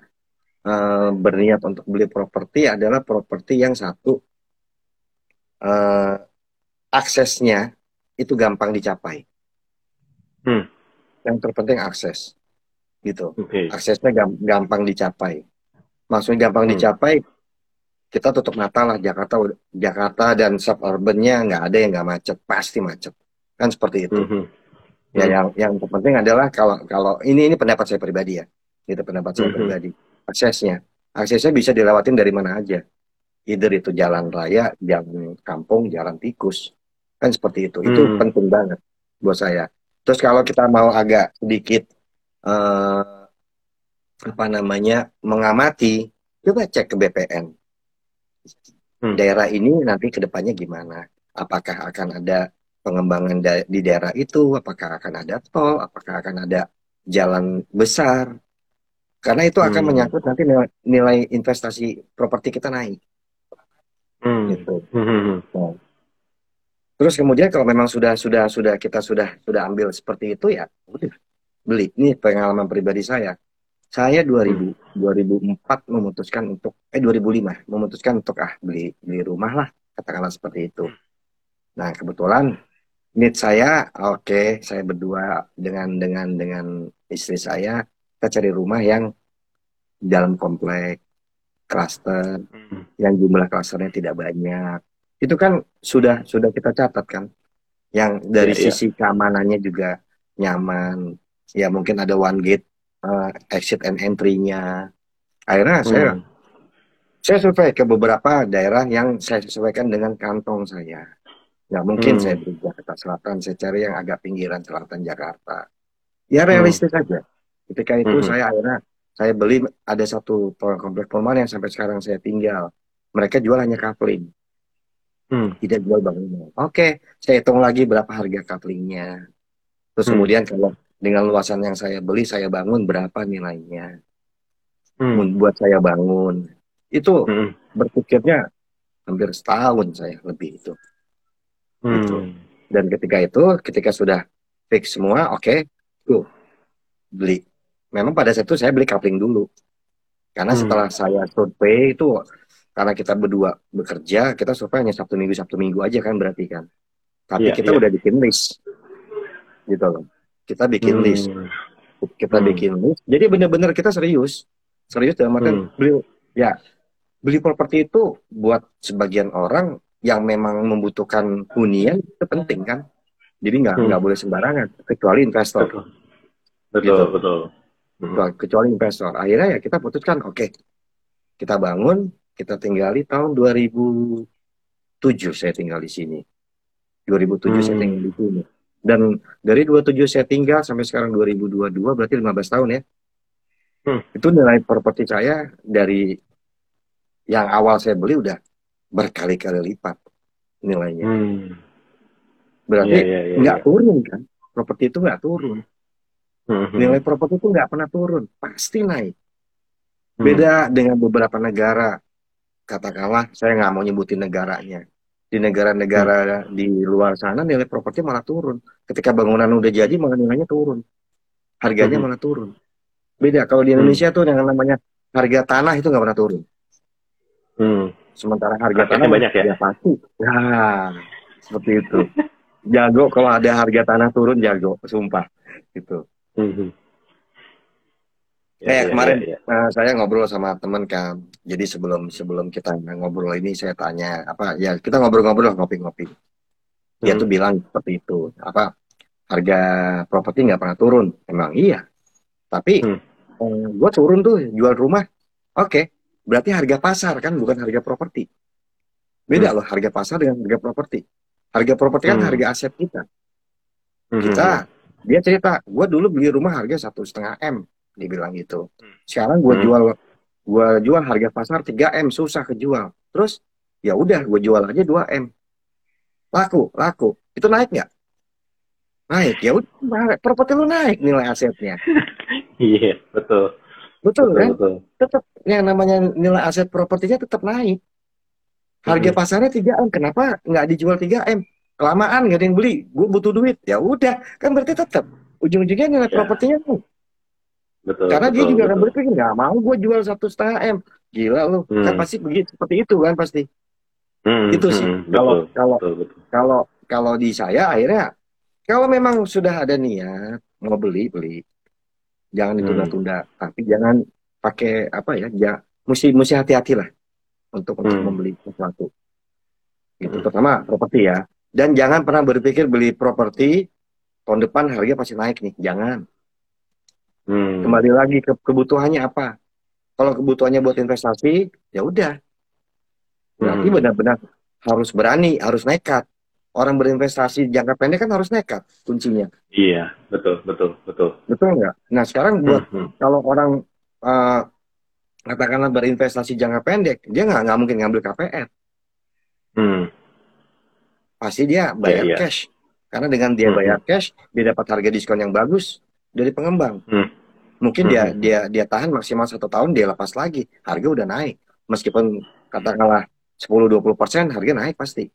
eh, berniat untuk beli properti adalah properti yang satu eh, aksesnya itu gampang dicapai. Hmm. Yang terpenting akses, gitu. Oke. Aksesnya gam- gampang dicapai. Maksudnya gampang Hmm. dicapai, kita tutup mata lah Jakarta, Jakarta dan suburbannya nggak ada yang nggak macet, pasti macet. Kan seperti itu. Mhm. Ya Hmm. yang yang terpenting adalah kalau kalau ini ini pendapat saya pribadi ya. Itu pendapat saya Mhm. pribadi. Aksesnya. Aksesnya bisa dilewatin dari mana aja. Either itu jalan raya, jalan kampung, jalan tikus. Kan seperti itu. Itu Hmm. penting banget buat saya. Terus kalau kita mau agak sedikit eh, apa namanya mengamati, coba cek ke BPN. Hmm. Daerah ini nanti ke depannya gimana? Apakah akan ada pengembangan da- di daerah itu? Apakah akan ada tol? Apakah akan ada jalan besar? Karena itu akan Hmm. menyangkut nanti nilai, nilai investasi properti kita naik. Hmm. Gitu. Mhm. Terus kemudian kalau memang sudah sudah sudah kita sudah sudah ambil seperti itu ya udah beli. Ini pengalaman pribadi saya. Saya 2000 2004 memutuskan untuk eh 2005 memutuskan untuk ah beli beli rumah lah katakanlah seperti itu. Nah, kebetulan need saya oke, saya berdua dengan dengan dengan istri saya kita cari rumah yang dalam komplek klaster Hmm. yang jumlah klasternya tidak banyak. Itu kan sudah sudah kita catat kan. Yang dari Iya, iya. sisi keamanannya juga nyaman. Ya mungkin ada one gate eh, exit and entry-nya. Akhirnya saya Hmm. saya survei ke beberapa daerah yang saya sesuaikan dengan kantong saya. Nggak mungkin Hmm. saya beli Jakarta Selatan, saya cari yang agak pinggiran selatan Jakarta. Ya realistis aja. Ketika itu Hmm. saya akhirnya saya beli ada satu komplek perumahan yang sampai sekarang saya tinggal. Mereka jual hanya kapling, Hmm. tidak jual bangunan. Oke, saya hitung lagi berapa harga kaplingnya. Terus Hmm. kemudian kalau dengan luasan yang saya beli, saya bangun berapa nilainya Hmm. buat saya bangun. Itu Hmm. berpikirnya hampir setahun saya lebih itu. Gitu. Hmm. Dan ketika itu, ketika sudah fix semua, oke, tuh beli. Memang pada saat itu saya beli kapling dulu. Karena Hmm. setelah saya survei itu, karena kita berdua bekerja, kita survei hanya Sabtu Minggu, Sabtu Minggu aja kan berarti kan. Tapi Iya, kita iya. udah bikin list. Gitu loh. Kita bikin Hmm. list. Kita Hmm. bikin list. Jadi benar-benar kita serius. Serius dalam artian Hmm. beli, ya, beli properti itu buat sebagian orang yang memang membutuhkan hunian itu penting kan. Jadi nggak Hmm. nggak boleh sembarangan, kecuali investor. Betul. Betul, Gitu. betul. Hmm. Kecuali, investor. Akhirnya ya kita putuskan, oke, kita bangun, kita tinggali tahun 2007 saya tinggal di sini. 2007 saya Hmm. tinggal di sini. Dan dari 27 saya tinggal sampai sekarang 2022 berarti 15 tahun ya. Hmm. Itu nilai properti saya dari yang awal saya beli udah berkali-kali lipat nilainya. Hmm. Berarti Iya, iya, iya, nggak iya. turun kan? Properti itu nggak turun. Mhm. Nilai properti itu nggak pernah turun, pasti naik. Hmm. Beda dengan beberapa negara. Katakanlah, saya nggak mau nyebutin negaranya. Di negara-negara Hmm. di luar sana nilai properti malah turun. Ketika bangunan udah jadi malah nilainya turun. Harganya Mhm. malah turun. Beda kalau di Hmm. Indonesia tuh yang namanya harga tanah itu nggak pernah turun. Hmm. Sementara harga tanah banyak ya? pasti. Nah, seperti itu. Jago kalau ada harga tanah turun jago, sumpah. Gitu. Mhm. Ya, Kayak ya, kemarin ya, ya. Saya ngobrol sama teman kan. Jadi sebelum sebelum kita ngobrol ini saya tanya apa ya kita ngobrol-ngobrol ngopi-ngopi. Dia Hmm. tuh bilang seperti itu. Apa harga properti nggak pernah turun? Emang iya. Tapi Hmm. gue turun tuh jual rumah. Oke, berarti harga pasar kan bukan harga properti. Beda loh harga pasar dengan harga properti. Harga properti kan Hmm. harga aset kita. Mhm. Kita dia cerita, gue dulu beli rumah harga satu setengah m, dia bilang gitu. Sekarang gue Hmm. jual gue jual harga pasar 3 m susah kejual. Terus ya udah gue jual aja 2 m. Laku, laku. Itu naik nggak? Naik. Ya udah, properti lu naik nilai asetnya. Iya, betul. Betul Betul, kan? betul. Tetap yang namanya nilai aset propertinya tetap naik. Harga Mhm. pasarnya 3 m. Kenapa nggak dijual 3 m? Kelamaan nggak ada yang beli. Gue butuh duit. Ya udah, kan berarti tetap ujung-ujungnya nilai Ya. propertinya naik. Betul. Karena dia betul, juga akan berpikir nggak mau gue jual satu setengah m. Gila lu, kan Hmm. pasti begitu seperti itu kan pasti. Hmm, Itu sih. hmm, Kalau betul, kalau betul, betul. kalau kalau di saya akhirnya kalau memang sudah ada niat mau beli beli, jangan Hmm. ditunda-tunda. Tapi jangan pakai apa ya, ya mesti mesti hati-hati lah untuk untuk Hmm. membeli sesuatu. Gitu Hmm. pertama properti ya. Dan jangan pernah berpikir beli properti tahun depan harga pasti naik nih. Jangan. Hmm. Kembali lagi ke kebutuhannya apa. Kalau kebutuhannya buat investasi, ya udah. Berarti Hmm. benar-benar harus berani, harus nekat. Orang berinvestasi jangka pendek kan harus nekat kuncinya. Iya, betul, betul, betul. Betul nggak? Nah sekarang buat Hmm, hmm. kalau orang eh, katakanlah berinvestasi jangka pendek, dia nggak nggak mungkin ngambil KPR. Hmm. Pasti dia bayar Iya, iya. cash. Karena dengan dia Hmm, bayar cash, dia dapat harga diskon yang bagus dari pengembang. Hmm. Mungkin Hmm, dia hmm. dia dia tahan maksimal satu tahun, dia lepas lagi, harga udah naik. Meskipun katakanlah 10-20 persen, harga naik pasti.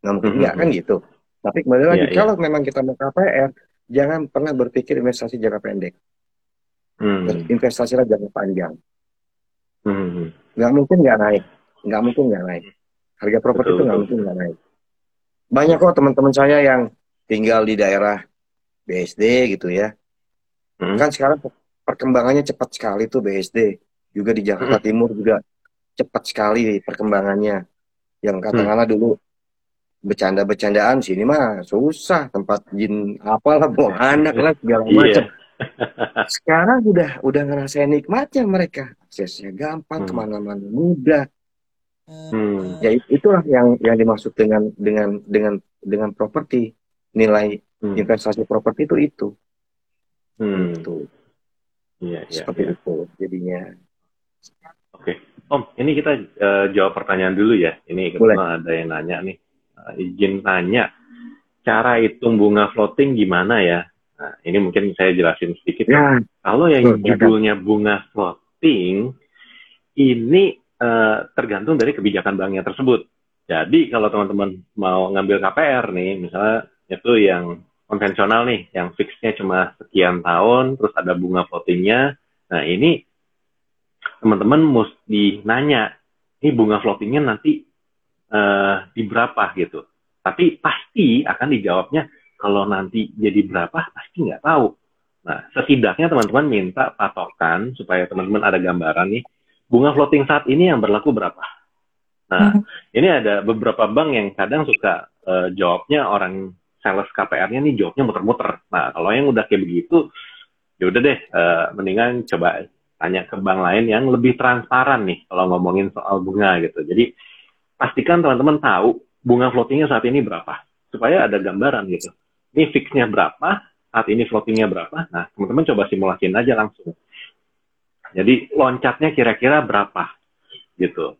Nggak mungkin Hmm, nggak kan hmm. gitu. Tapi kembali lagi, Iya, iya. kalau memang kita mau KPR, jangan pernah berpikir investasi jangka pendek. Hmm. Investasilah jangka panjang. Hmm. Nggak mungkin nggak naik. Nggak mungkin nggak naik. Harga properti itu nggak mungkin nggak naik. Banyak kok teman-teman saya yang tinggal di daerah BSD gitu ya. Hmm. Kan sekarang perkembangannya cepat sekali tuh BSD. Juga di Jakarta Hmm. Timur juga cepat sekali perkembangannya. Yang Hmm. katakanlah dulu bercanda-bercandaan sini mah susah tempat jin apalah buang anak lah segala Iya. macam. Sekarang udah udah ngerasain nikmatnya mereka. Aksesnya gampang, Hmm. ke mana-mana mudah. Hmm. Ya it- itulah yang yang dimaksud dengan dengan dengan dengan properti nilai Hmm. investasi properti itu itu Hmm. itu Iya, iya, seperti iya. itu jadinya. Oke. Om, ini kita eh, jawab pertanyaan dulu ya. Ini kebetulan ada yang nanya nih. Eh, izin tanya, cara hitung bunga floating gimana ya? Nah, ini mungkin saya jelasin sedikit. Ya, Kalau yang judulnya bunga floating, ini eh, tergantung dari kebijakan banknya tersebut. Jadi kalau teman-teman mau ngambil KPR nih, misalnya itu yang konvensional nih, yang fixnya cuma sekian tahun, terus ada bunga floatingnya. Nah ini teman-teman mesti nanya, ini bunga floatingnya nanti eh, di berapa gitu. Tapi pasti akan dijawabnya kalau nanti jadi berapa pasti nggak tahu. Nah, setidaknya teman-teman minta patokan supaya teman-teman ada gambaran nih, bunga floating saat ini yang berlaku berapa. Nah, ini ada beberapa bank yang kadang suka eh, jawabnya orang sales KPR-nya nih jawabnya muter-muter. Nah, kalau yang udah kayak begitu, ya udah deh, eh, mendingan coba tanya ke bank lain yang lebih transparan nih kalau ngomongin soal bunga gitu. Jadi pastikan teman-teman tahu bunga floatingnya saat ini berapa, supaya ada gambaran gitu. Ini fixnya berapa, saat ini floatingnya berapa. Nah, teman-teman coba simulasiin aja langsung. Jadi loncatnya kira-kira berapa gitu.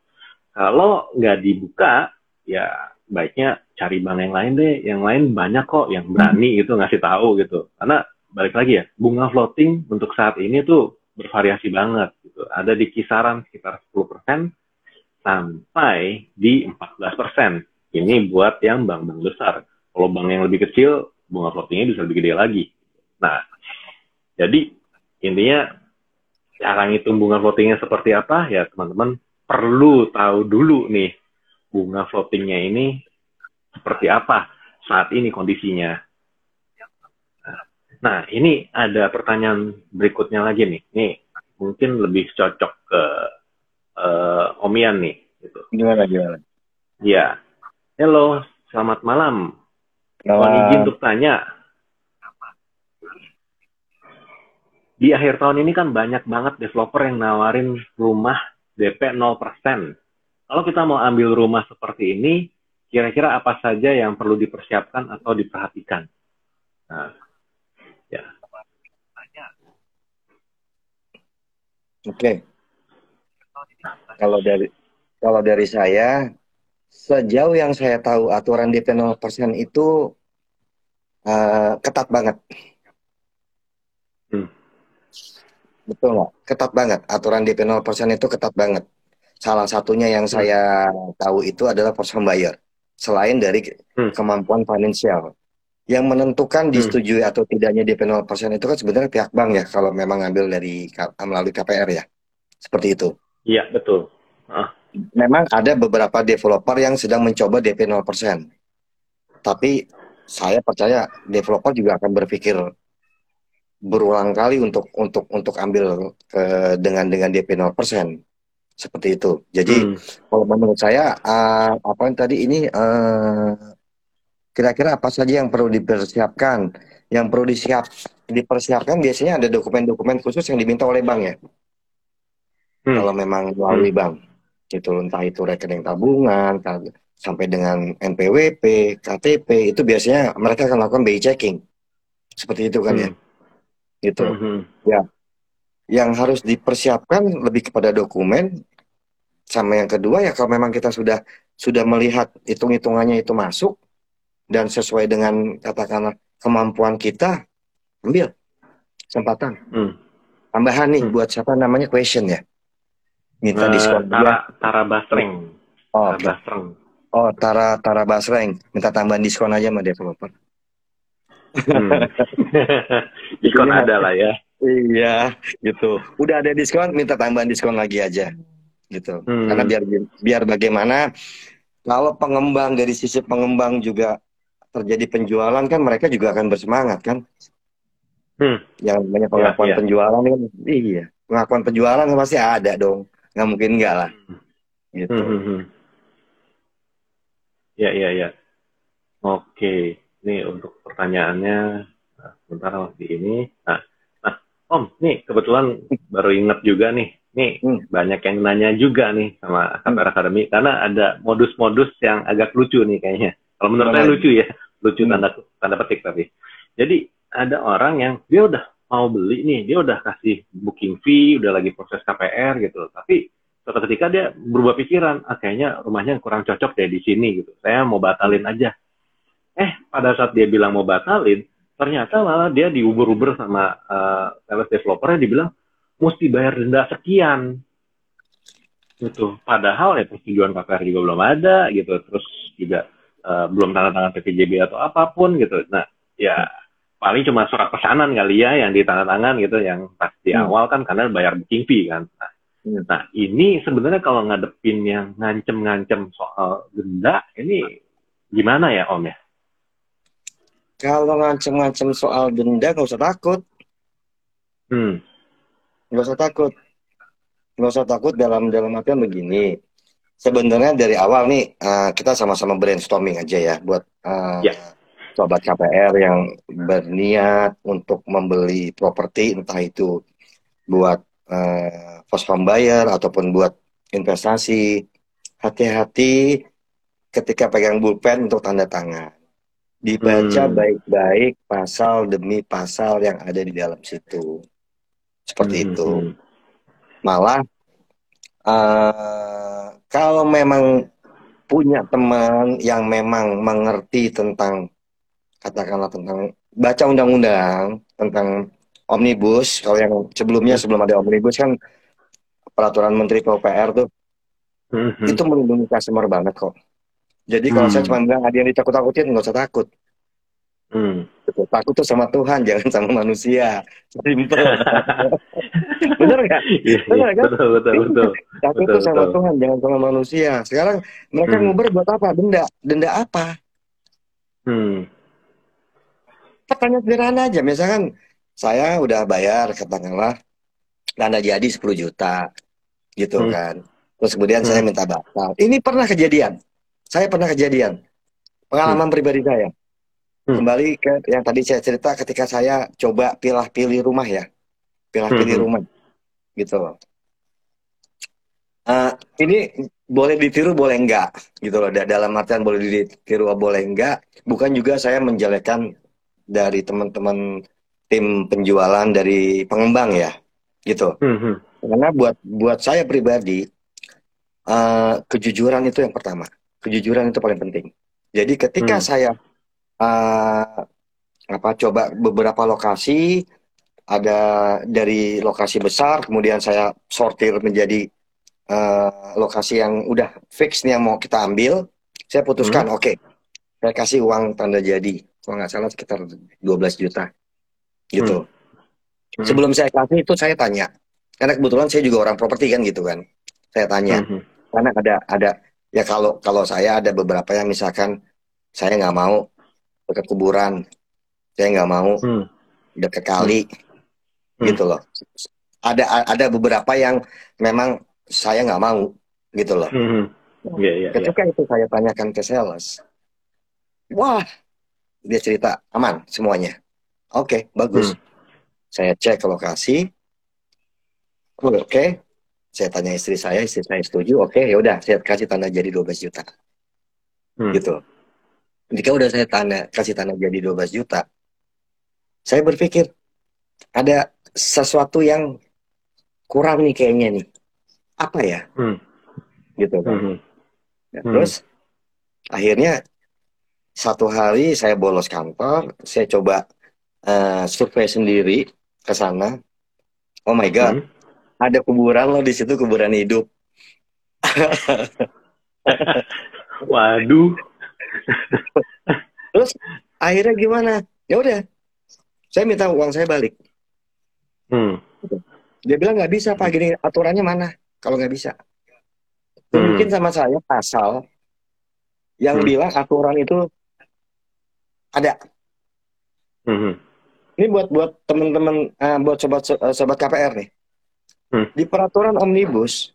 kalau nggak dibuka, ya baiknya cari bank yang lain deh. Yang lain banyak kok yang berani gitu ngasih tahu gitu. Karena balik lagi ya, bunga floating untuk saat ini tuh bervariasi banget gitu. Ada di kisaran sekitar 10% sampai di 14%. Ini buat yang bank-bank besar. Kalau bank yang lebih kecil, bunga floatingnya bisa lebih gede lagi. Nah, jadi intinya cara ngitung bunga floatingnya seperti apa ya teman-teman perlu tahu dulu nih bunga floatingnya ini seperti apa saat ini kondisinya. Nah, ini ada pertanyaan berikutnya lagi nih. Nih, mungkin lebih cocok ke uh, Omian nih. Gitu. Gimana, gimana? Ya. Halo, selamat malam. Mohon izin untuk tanya. Di akhir tahun ini kan banyak banget developer yang nawarin rumah DP 0%. Kalau kita mau ambil rumah seperti ini, kira-kira apa saja yang perlu dipersiapkan atau diperhatikan? Nah, ya. Oke. Kalau dari kalau dari saya, sejauh yang saya tahu aturan DP 0% itu uh, ketat banget. Hmm. Betul nggak? Ketat banget. Aturan DP 0% itu ketat banget. Salah satunya yang hmm. saya tahu itu adalah home buyer. Selain dari hmm. kemampuan finansial. Yang menentukan hmm. disetujui atau tidaknya DP 0% itu kan sebenarnya pihak bank ya kalau memang ngambil dari melalui KPR ya. Seperti itu. Iya, betul. Ah. Memang ada beberapa developer yang sedang mencoba DP 0%. Tapi saya percaya developer juga akan berpikir berulang kali untuk untuk untuk ambil ke, dengan dengan DP 0% seperti itu. Jadi hmm. kalau menurut saya uh, apa yang tadi ini eh, kira-kira apa saja yang perlu dipersiapkan? Yang perlu disiap dipersiapkan biasanya ada dokumen-dokumen khusus yang diminta oleh bank ya. Hmm. Kalau memang melalui hmm. bank gitu entah itu rekening tabungan sampai dengan NPWP, KTP itu biasanya mereka akan lakukan BI checking seperti itu kan ya. hmm. ya gitu hmm. ya yang harus dipersiapkan lebih kepada dokumen sama yang kedua ya kalau memang kita sudah sudah melihat hitung hitungannya itu masuk dan sesuai dengan katakanlah kemampuan kita ambil kesempatan hmm. tambahan nih hmm. buat siapa namanya question ya minta uh, diskon Tara, Tara Basreng. Oh, Tara Basreng. Oh, Tara Tara Basreng, minta tambahan diskon aja sama developer. Hmm. diskon ada lah ya. Iya, gitu. Udah ada diskon, minta tambahan diskon lagi aja. Gitu. Hmm. Karena biar biar bagaimana kalau pengembang dari sisi pengembang juga terjadi penjualan kan mereka juga akan bersemangat kan. Hmm. Yang banyak iya, pengakuan ya, ya. penjualan kan, iya. Pengakuan penjualan pasti ada dong nggak mungkin nggak lah. Gitu. Hmm, hmm, hmm. ya ya ya. Oke. Ini untuk pertanyaannya nah, sebentar masih ini. Nah nah om nih kebetulan baru inget juga nih. Nih hmm. banyak yang nanya juga nih sama KPR Academy karena ada modus-modus yang agak lucu nih kayaknya. Kalau menurut saya lucu ya. Lucu hmm. tanda tanda petik tapi. Jadi ada orang yang dia udah mau beli nih, dia udah kasih booking fee, udah lagi proses KPR gitu. Tapi suatu ketika dia berubah pikiran, ah, kayaknya rumahnya kurang cocok deh di sini gitu. Saya mau batalin aja. Eh, pada saat dia bilang mau batalin, ternyata malah dia diuber-uber sama uh, sales developernya dibilang mesti bayar denda sekian. Gitu. Padahal ya persetujuan KPR juga belum ada gitu. Terus juga uh, belum tanda tangan PPJB atau apa pun gitu. Nah, ya paling cuma surat pesanan kali ya yang ditandatangan gitu yang pas di hmm. awal kan karena bayar booking fee kan. Nah, hmm. nah ini sebenarnya kalau ngadepin yang ngancem-ngancem soal denda ini gimana ya Om ya? Kalau ngancem-ngancem soal denda nggak usah takut. Hmm. Nggak usah takut. Nggak usah takut dalam dalam artian begini. Sebenarnya dari awal nih uh, kita sama-sama brainstorming aja ya buat uh, yeah sobat KPR yang berniat untuk membeli properti entah itu buat uh, first home buyer ataupun buat investasi hati-hati ketika pegang pulpen untuk tanda tangan dibaca hmm. baik-baik hmm. pasal demi pasal yang ada di dalam situ seperti hmm. itu hmm. malah uh, kalau memang punya teman yang memang mengerti tentang katakanlah tentang baca undang-undang tentang omnibus kalau yang sebelumnya sebelum ada omnibus kan peraturan menteri PUPR tuh Mhm. itu melindungi customer banget kok jadi kalau Hmm. saya cuma bilang ada yang ditakut-takutin nggak usah takut Hmm. Gitu. takut tuh sama Tuhan jangan sama manusia simple bener nggak Iya, Benar, iya. kan? betul betul betul. takut Betul, tuh sama betul. Tuhan jangan sama manusia sekarang mereka Hmm. nguber buat apa denda denda apa Hmm. Pertanyaan sederhana aja. Misalkan saya udah bayar katakanlah tanda jadi 10 juta gitu Hmm. kan. Terus kemudian saya Hmm. minta batal. Ini pernah kejadian. Saya pernah kejadian. Pengalaman pribadi saya. Hmm. kembali ke yang tadi saya cerita ketika saya coba pilih-pilih rumah ya. Pilih-pilih Hmm. rumah. Gitu loh. Eh, ini boleh ditiru boleh enggak? Gitu loh. Da- dalam artian boleh ditiru boleh enggak? Bukan juga saya menjelekkan dari teman-teman tim penjualan dari pengembang ya gitu Hmm. hmm. karena buat buat saya pribadi eh, kejujuran itu yang pertama kejujuran itu paling penting jadi ketika Hmm. saya eh, apa coba beberapa lokasi ada dari lokasi besar kemudian saya sortir menjadi eh, lokasi yang udah fix nih yang mau kita ambil saya putuskan oke saya kasih uang tanda jadi kalau nggak salah sekitar 12 juta gitu Hmm. sebelum saya kasih itu saya tanya karena kebetulan saya juga orang properti kan gitu kan saya tanya Hmm. karena ada ada ya kalau kalau saya ada beberapa yang misalkan saya nggak mau dekat kuburan saya nggak mau Hmm. dekat kali Hmm. gitu loh ada ada beberapa yang memang saya nggak mau gitu loh Hmm. Iya, iya, iya. ketika itu saya tanyakan ke sales wah dia cerita aman semuanya oke bagus Hmm. saya cek ke lokasi Oh, oke saya tanya istri saya istri saya setuju oke ya udah saya kasih tanda jadi 12 juta Hmm. gitu jika udah saya tanda kasih tanda jadi 12 juta saya berpikir ada sesuatu yang kurang nih kayaknya nih apa ya Hmm. gitu kan Hmm. Nah, Hmm. terus akhirnya satu hari saya bolos kantor saya coba eh, survei sendiri ke sana oh my god Hmm. ada kuburan loh di situ kuburan hidup Waduh. akhirnya gimana ya udah saya minta uang saya balik Hmm. dia bilang nggak bisa pak gini aturannya mana kalau nggak bisa Hmm. mungkin sama saya pasal yang Hmm. bilang aturan itu ada Hmm. ini buat buat teman-teman eh, buat sobat eh, sobat KPR nih Hmm. di peraturan omnibus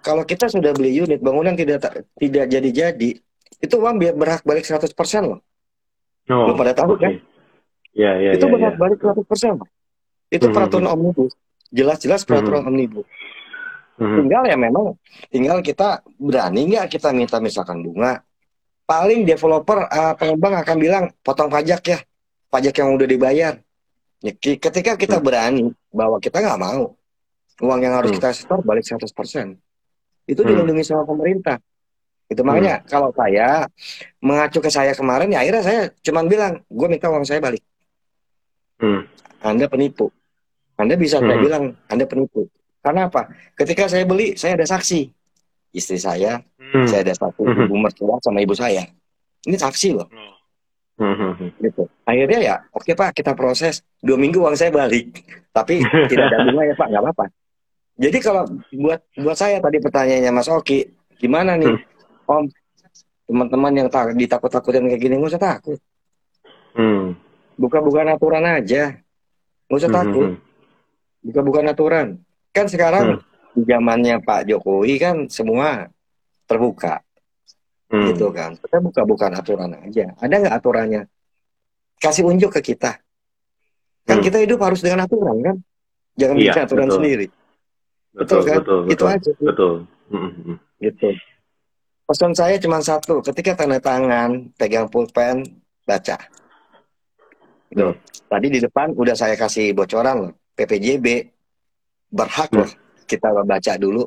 kalau kita sudah beli unit bangunan tidak tidak jadi-jadi itu uang biar berhak balik 100% loh Oh, pada tahu oke. kan? Iya, iya, itu iya, berhak iya. balik 100% loh. itu Hmm. peraturan omnibus jelas-jelas peraturan omnibus Hmm. tinggal ya memang tinggal kita berani nggak kita minta misalkan bunga paling developer eh, pengembang akan bilang potong pajak ya pajak yang udah dibayar Ya, ketika kita Hmm. berani bahwa kita nggak mau uang yang harus Hmm. kita setor balik 100% itu Hmm. dilindungi sama pemerintah itu makanya kalau saya mengacu ke saya kemarin ya akhirnya saya cuman bilang gue minta uang saya balik Hmm. anda penipu anda bisa saya Hmm. bilang anda penipu karena apa ketika saya beli saya ada saksi istri saya Hmm. saya ada satu Mhm. ibu mertua sama ibu saya. Ini saksi loh. Hmm. Hmm. gitu. Akhirnya ya oke pak kita proses. Dua minggu uang saya balik. Tapi tidak ada bunga ya pak nggak apa-apa. Jadi kalau buat buat saya tadi pertanyaannya Mas Oki gimana nih? Om teman-teman yang tak ditakut-takutin kayak gini nggak usah takut. Hmm. buka-bukaan aturan aja. Nggak usah Hmm. takut. buka-bukaan aturan. Kan sekarang di zamannya Pak Jokowi kan semua terbuka Hmm. gitu kan kita buka-bukaan aturan aja ada nggak aturannya kasih unjuk ke kita kan Hmm. kita hidup harus dengan aturan kan jangan Iya, bikin aturan betul. sendiri Betul, betul kan? betul, itu betul. aja Betul. Hmm. Hmm. gitu pesan saya cuma satu ketika tanda tangan pegang pulpen baca gitu. Hmm. tadi di depan udah saya kasih bocoran loh PPJB berhak Hmm. loh kita baca dulu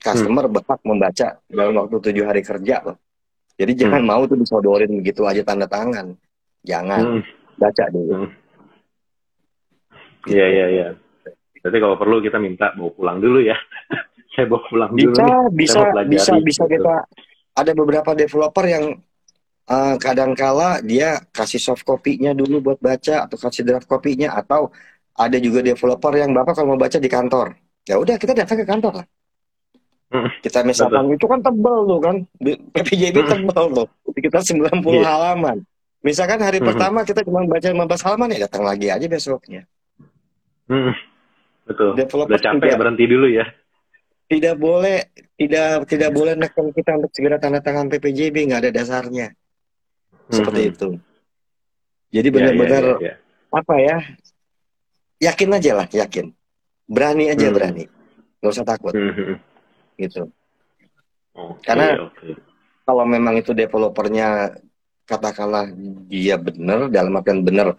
customer berhak membaca dalam waktu tujuh hari kerja loh. Jadi jangan mau tuh disodorin begitu aja tanda tangan. Jangan Hmm. baca dulu. Hmm. Iya iya iya. Berarti kalau perlu kita minta bawa pulang dulu ya. Saya bawa pulang dulu. Bisa, nih. bisa, bisa, bisa gitu. kita. Ada beberapa developer yang eh, kadangkala dia kasih soft copy-nya dulu buat baca atau kasih draft copy-nya atau ada juga developer yang bapak kalau mau baca di kantor. Ya udah kita datang ke kantor lah. Hmm. Kita misalkan itu kan tebal loh kan, PPJB Hmm. tebal loh. Kita 90 Iya. halaman. Misalkan hari Hmm. pertama kita cuma baca 15 halaman ya datang lagi aja besoknya. Betul. Developer Udah capek tidak- ya berhenti dulu ya. tidak boleh tidak tidak boleh neken kita untuk segera tanda tangan PPJB nggak ada dasarnya seperti itu jadi Iya, benar-benar iya, iya, iya. apa ya yakin aja lah yakin berani aja Hmm. berani nggak usah takut Mhm. gitu Oke, Karena- oke. kalau memang itu developernya katakanlah dia benar dalam artian benar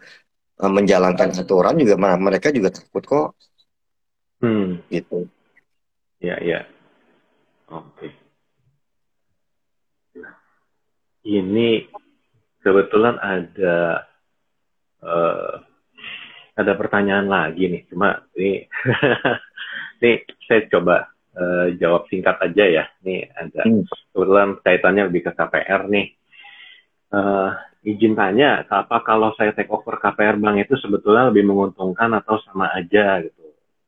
eh, menjalankan aturan juga ma- mereka juga takut kok Hmm. gitu Ya, ya. Oke. Nah, ini kebetulan ada eh, ada pertanyaan lagi nih. Cuma ini ini saya coba eh, jawab singkat aja ya. Nih ada Hmm. kebetulan kaitannya lebih ke KPR nih. Eh, izin tanya, apa kalau saya take over KPR Bank itu sebetulnya lebih menguntungkan atau sama aja gitu?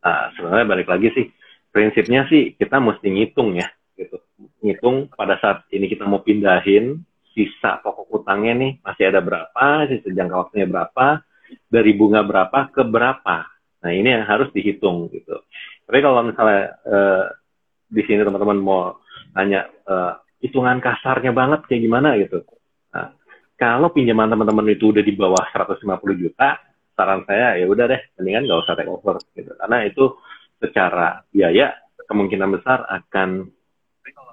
Nah, sebenarnya balik lagi sih, prinsipnya sih kita mesti ngitung ya, gitu. Ngitung pada saat ini kita mau pindahin, sisa pokok utangnya nih masih ada berapa, sisa jangka waktunya berapa, dari bunga berapa ke berapa. Nah, ini yang harus dihitung gitu. Tapi kalau misalnya eh, di sini teman-teman mau tanya eh, hitungan kasarnya banget kayak gimana gitu. Nah, kalau pinjaman teman-teman itu udah di bawah 150 juta, saran saya ya udah deh, mendingan nggak usah take over gitu. Karena itu secara biaya kemungkinan besar akan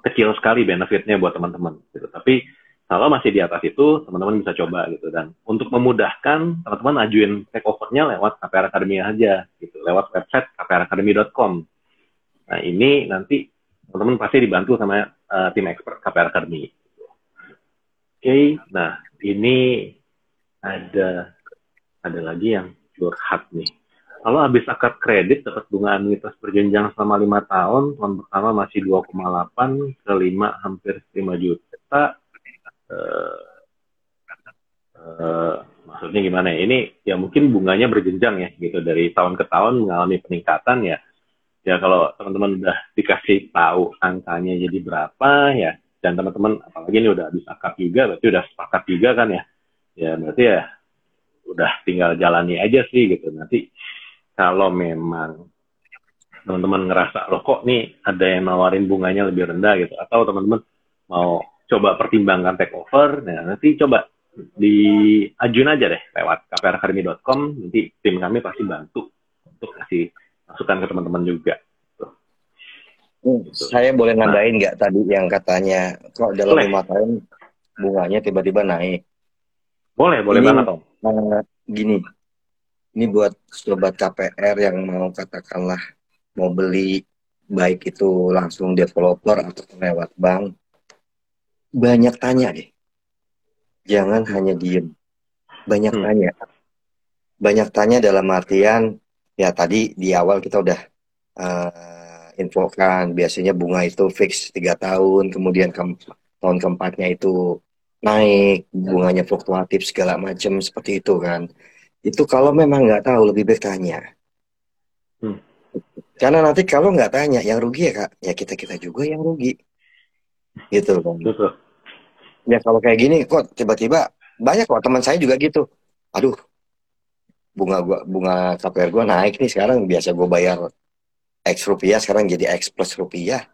kecil sekali benefitnya buat teman-teman gitu. Tapi kalau masih di atas itu, teman-teman bisa coba gitu. Dan untuk memudahkan, teman-teman ajuin take over-nya lewat KPR Academy aja gitu, lewat website kpracademy.com. Nah, ini nanti teman-teman pasti dibantu sama uh, tim expert KPR Academy. Oke, nah ini ada ada lagi yang curhat nih. Kalau habis akad kredit dapat bunga anuitas berjenjang selama lima tahun, tahun pertama masih 2,8, kelima hampir 5 juta. Eh, maksudnya gimana ya? Ini ya mungkin bunganya berjenjang ya, gitu dari tahun ke tahun mengalami peningkatan ya. Ya kalau teman-teman udah dikasih tahu angkanya jadi berapa ya, dan teman-teman apalagi ini udah habis akad juga, berarti udah sepakat juga kan ya. Ya berarti ya udah tinggal jalani aja sih gitu. Nanti kalau memang teman-teman ngerasa loh kok nih ada yang nawarin bunganya lebih rendah gitu atau teman-teman mau coba pertimbangkan take over nah nanti coba diajuin aja deh lewat kpracademy.com nanti tim kami pasti bantu untuk kasih masukan ke teman-teman juga. Hmm, Gitu. saya boleh nambahin nggak tadi yang katanya kok dalam lima tahun bunganya tiba-tiba naik? Boleh boleh Ini- banget om. Eh, gini, ini buat sobat KPR yang mau katakanlah mau beli baik itu langsung developer atau lewat bank, banyak tanya deh. Jangan hanya diem, banyak Hmm. tanya. Banyak tanya dalam artian ya tadi di awal kita udah eh, infokan biasanya bunga itu fix tiga tahun, kemudian ke- tahun keempatnya itu naik, bunganya fluktuatif segala macam seperti itu kan. Itu kalau memang nggak tahu lebih baik tanya. Hmm. Karena nanti kalau nggak tanya, yang rugi ya kak, ya kita kita juga yang rugi. Gitu kan. betul Ya kalau kayak gini kok tiba-tiba banyak kok teman saya juga gitu. Aduh, bunga gua bunga KPR gua naik nih sekarang biasa gue bayar X rupiah sekarang jadi X plus rupiah.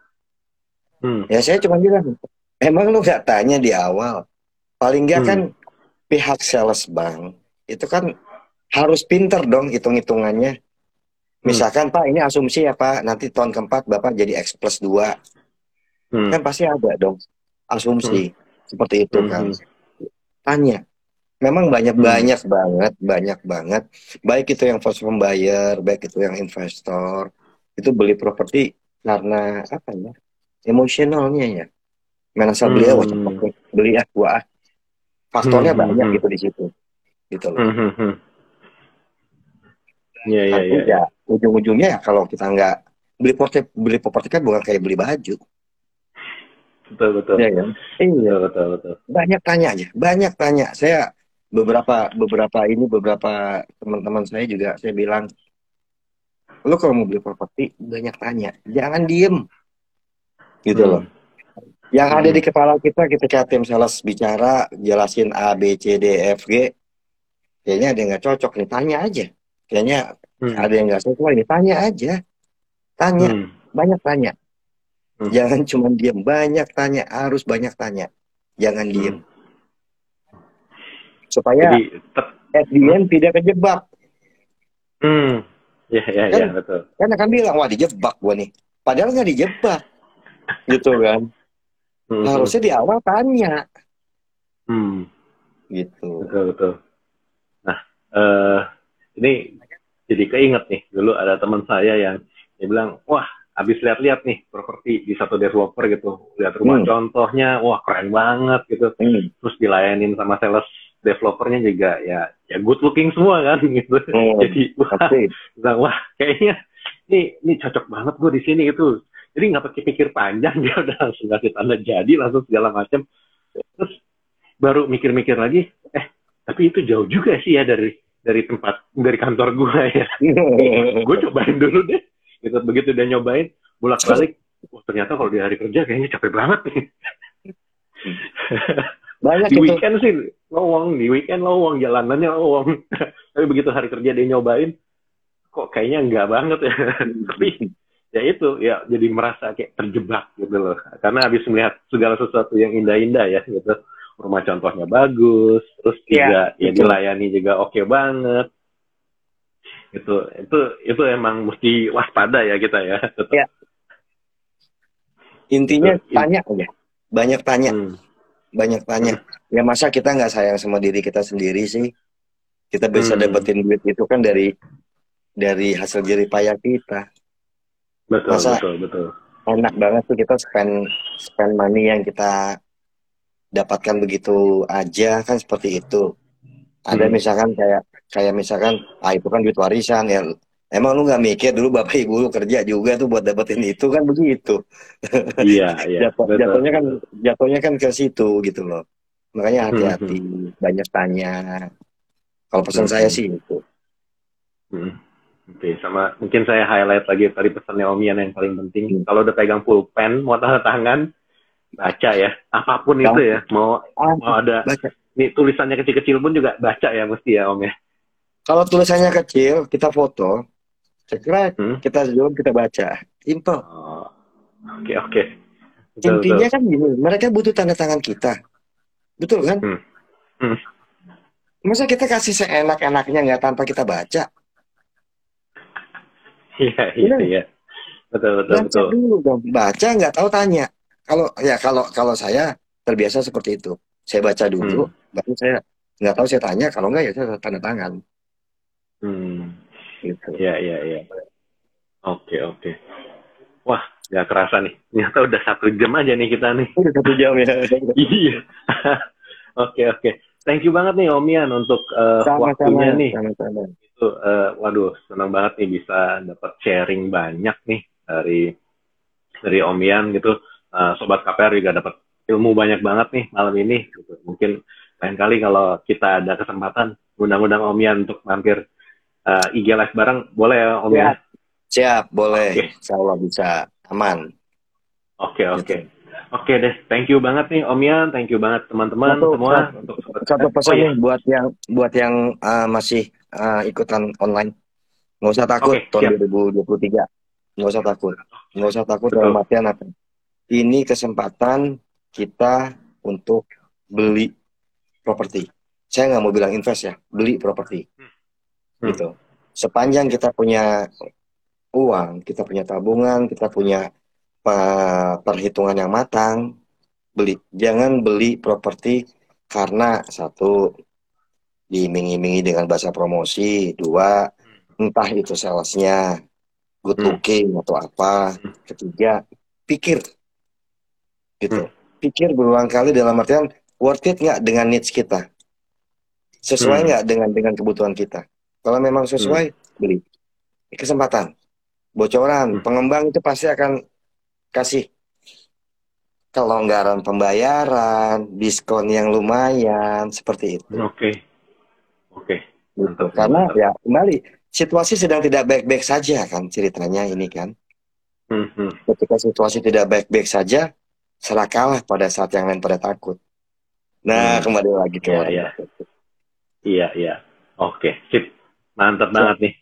hmm. Ya saya cuma bilang, emang lu nggak tanya di awal. Paling nggak Hmm. kan pihak sales bank itu kan harus pinter dong hitung-hitungannya. Misalkan Pak ini asumsi ya Pak, nanti tahun keempat Bapak jadi X plus 2. Hmm. Kan pasti ada dong asumsi seperti itu Hmm. kan. Tanya. Memang banyak-banyak banget, banyak banget. Baik itu yang first home buyer, baik itu yang investor. Itu beli properti karena apa ya? emosionalnya ya main asal beli ah, wah, Hmm. cepet beli ah gua ah faktornya Hmm, banyak hmm, gitu di situ gitu loh Hmm, hmm, hmm. Iya, iya, tapi iya. ya ujung-ujungnya ya kalau kita nggak beli properti beli properti kan bukan kayak beli baju Betul, betul. ya kan iya Betul, betul, betul. banyak tanya aja banyak tanya saya beberapa beberapa ini beberapa teman-teman saya juga saya bilang lo kalau mau beli properti banyak tanya jangan diem gitu Hmm. loh yang ada Hmm. di kepala kita ketika tim sales bicara jelasin A B C D F G kayaknya ada yang nggak cocok nih tanya aja kayaknya Hmm. ada yang nggak sesuai nih tanya aja tanya Hmm. banyak tanya Hmm. jangan cuma diem banyak tanya harus banyak tanya jangan diem Hmm. supaya Jadi, the end tidak kejebak hmm. Ya, ya, ya, Kan- betul. kan akan bilang wah dijebak gua nih padahal nggak dijebak gitu kan Hmm, harusnya di awal tanya hmm. gitu Betul, betul. Nah, eh ini jadi keinget nih, dulu ada teman saya yang dia bilang, wah, habis lihat-lihat nih properti di satu developer gitu, lihat rumah Hmm. contohnya, wah keren banget gitu. Hmm. Terus dilayanin sama sales developernya juga ya ya good looking semua kan gitu. Hmm. Jadi wah, bilang, wah kayaknya ini ini cocok banget gue di sini gitu. Jadi nggak pakai pikir panjang dia udah langsung kasih tanda jadi langsung segala macam. Terus baru mikir-mikir lagi, eh tapi itu jauh juga sih ya dari dari tempat dari kantor gue ya. gue cobain dulu deh. Gitu begitu dia nyobain bolak balik. Oh, ternyata kalau di hari kerja kayaknya capek banget nih. banyak Di itu weekend sih lowong, di weekend lowong, jalanannya lowong. Tapi begitu hari kerja dia nyobain, kok kayaknya enggak banget ya. Tapi ya itu ya jadi merasa kayak terjebak gitu loh. Karena habis melihat segala sesuatu yang indah-indah ya gitu. Rumah contohnya bagus, terus juga ya, betul. dilayani juga oke banget. Itu itu itu emang mesti waspada ya kita ya. Tetap. Ya. intinya Betul. tanya aja banyak tanya Hmm. banyak tanya ya masa kita nggak sayang sama diri kita sendiri sih kita bisa Hmm. dapetin duit itu kan dari dari hasil jerih payah kita Betul, Masa- betul, betul. enak banget tuh kita spend spend money yang kita dapatkan begitu aja kan seperti itu ada Hmm. misalkan kayak kayak misalkan ah itu kan duit warisan ya emang lu nggak mikir dulu bapak ibu lu kerja juga tuh buat dapetin itu kan begitu Iya, iya. Jatuh- jatuhnya kan jatuhnya kan ke situ gitu loh makanya Hmm, hati-hati banyak tanya kalau pesan Hmm. saya sih itu Hmm. Oke, sama mungkin saya highlight lagi tadi pesannya Om Ian yang paling penting. Hmm. Kalau udah pegang pulpen, mau tanda tangan, baca ya. Apa pun Baca. itu ya. Mau ah, mau ada baca. Nih tulisannya kecil-kecil pun juga baca ya mesti ya Om ya. kalau tulisannya kecil kita foto saya kira Hmm. kita zoom kita baca simple Oh, Oke, oke. Betul, intinya betul. kan gini mereka butuh tanda tangan kita betul kan Hmm. Hmm. masa kita kasih seenak-enaknya nggak tanpa kita baca Iya, iya, iya. Betul, betul, baca betul. dulu dong baca nggak tahu tanya kalau ya kalau kalau saya terbiasa seperti itu saya baca dulu baru saya nggak tahu saya tanya kalau nggak ya saya tanda tangan Hmm. gitu Iya, iya, iya. Oke, oke. Wah, nggak kerasa nih. Ternyata udah satu jam aja nih kita nih. udah satu jam ya Iya. Oke oke. Thank you banget nih Om Ian untuk uh, waktunya nih. sama-sama Itu uh, waduh senang banget nih bisa dapat sharing banyak nih dari dari Om Ian gitu. Uh, Sobat KPR juga dapat ilmu banyak banget nih malam ini. Gitu. Mungkin lain kali kalau kita ada kesempatan undang-undang Om Ian untuk mampir uh, IG Live bareng boleh ya Om Ya. Ian? siap boleh Oke. Insya Allah bisa aman Oke oke. Oke deh, thank you banget nih Om Ian, thank you banget teman-teman semua satu- untuk satu KPR. pesan Oh, iya. nih buat yang buat yang uh, masih uh, ikutan online nggak usah takut Oke, tahun siap. 2023 nggak usah takut nggak usah takut Betul. dalam artian apa ini kesempatan kita untuk beli properti. Saya nggak mau bilang invest ya beli properti. Hmm. gitu. Sepanjang kita punya uang kita punya tabungan kita punya perhitungan yang matang beli jangan beli properti karena satu diiming-imingi dengan bahasa promosi dua entah itu salesnya good Hmm. looking atau apa ketiga pikir. Gitu. Pikir berulang kali dalam artian worth it nggak dengan needs kita, sesuai Hmm. nggak dengan dengan kebutuhan kita. Kalau memang sesuai, beli. Kesempatan, bocoran, Hmm. pengembang itu pasti akan kasih kelonggaran pembayaran, diskon yang lumayan, seperti itu. Oke. Oke. Gitu. Mantap, Karena mantap. ya kembali situasi sedang tidak baik-baik saja kan ceritanya ini kan. Hmm, hmm. Ketika situasi tidak baik-baik saja, serakalah pada saat yang lain pada takut. Nah, Hmm. kembali lagi ke Iya, iya. Iya, iya. Oke, sip. Mantap banget nih.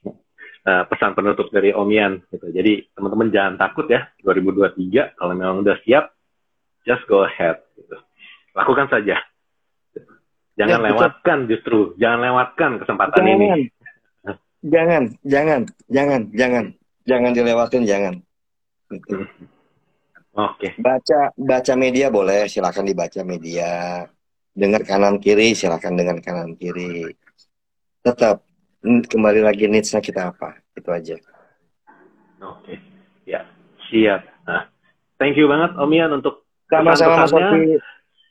Eh, pesan penutup dari Om Yan. Gitu. Jadi teman-teman jangan takut ya. 2023 kalau memang udah siap, just go ahead. Gitu. Lakukan saja. Jangan Ya, betul. lewatkan justru. Jangan lewatkan kesempatan ini. Jangan, jangan, jangan, jangan, jangan, jangan dilewatin, jangan. Gitu. Oke. Baca, baca media boleh, silakan dibaca media. Dengar kanan kiri, silakan dengar kanan kiri. Tetap kembali lagi needs-nya kita apa, itu aja. Oke. Ya, siap. Nah, thank you banget Om Yan untuk Sama-sama Mas.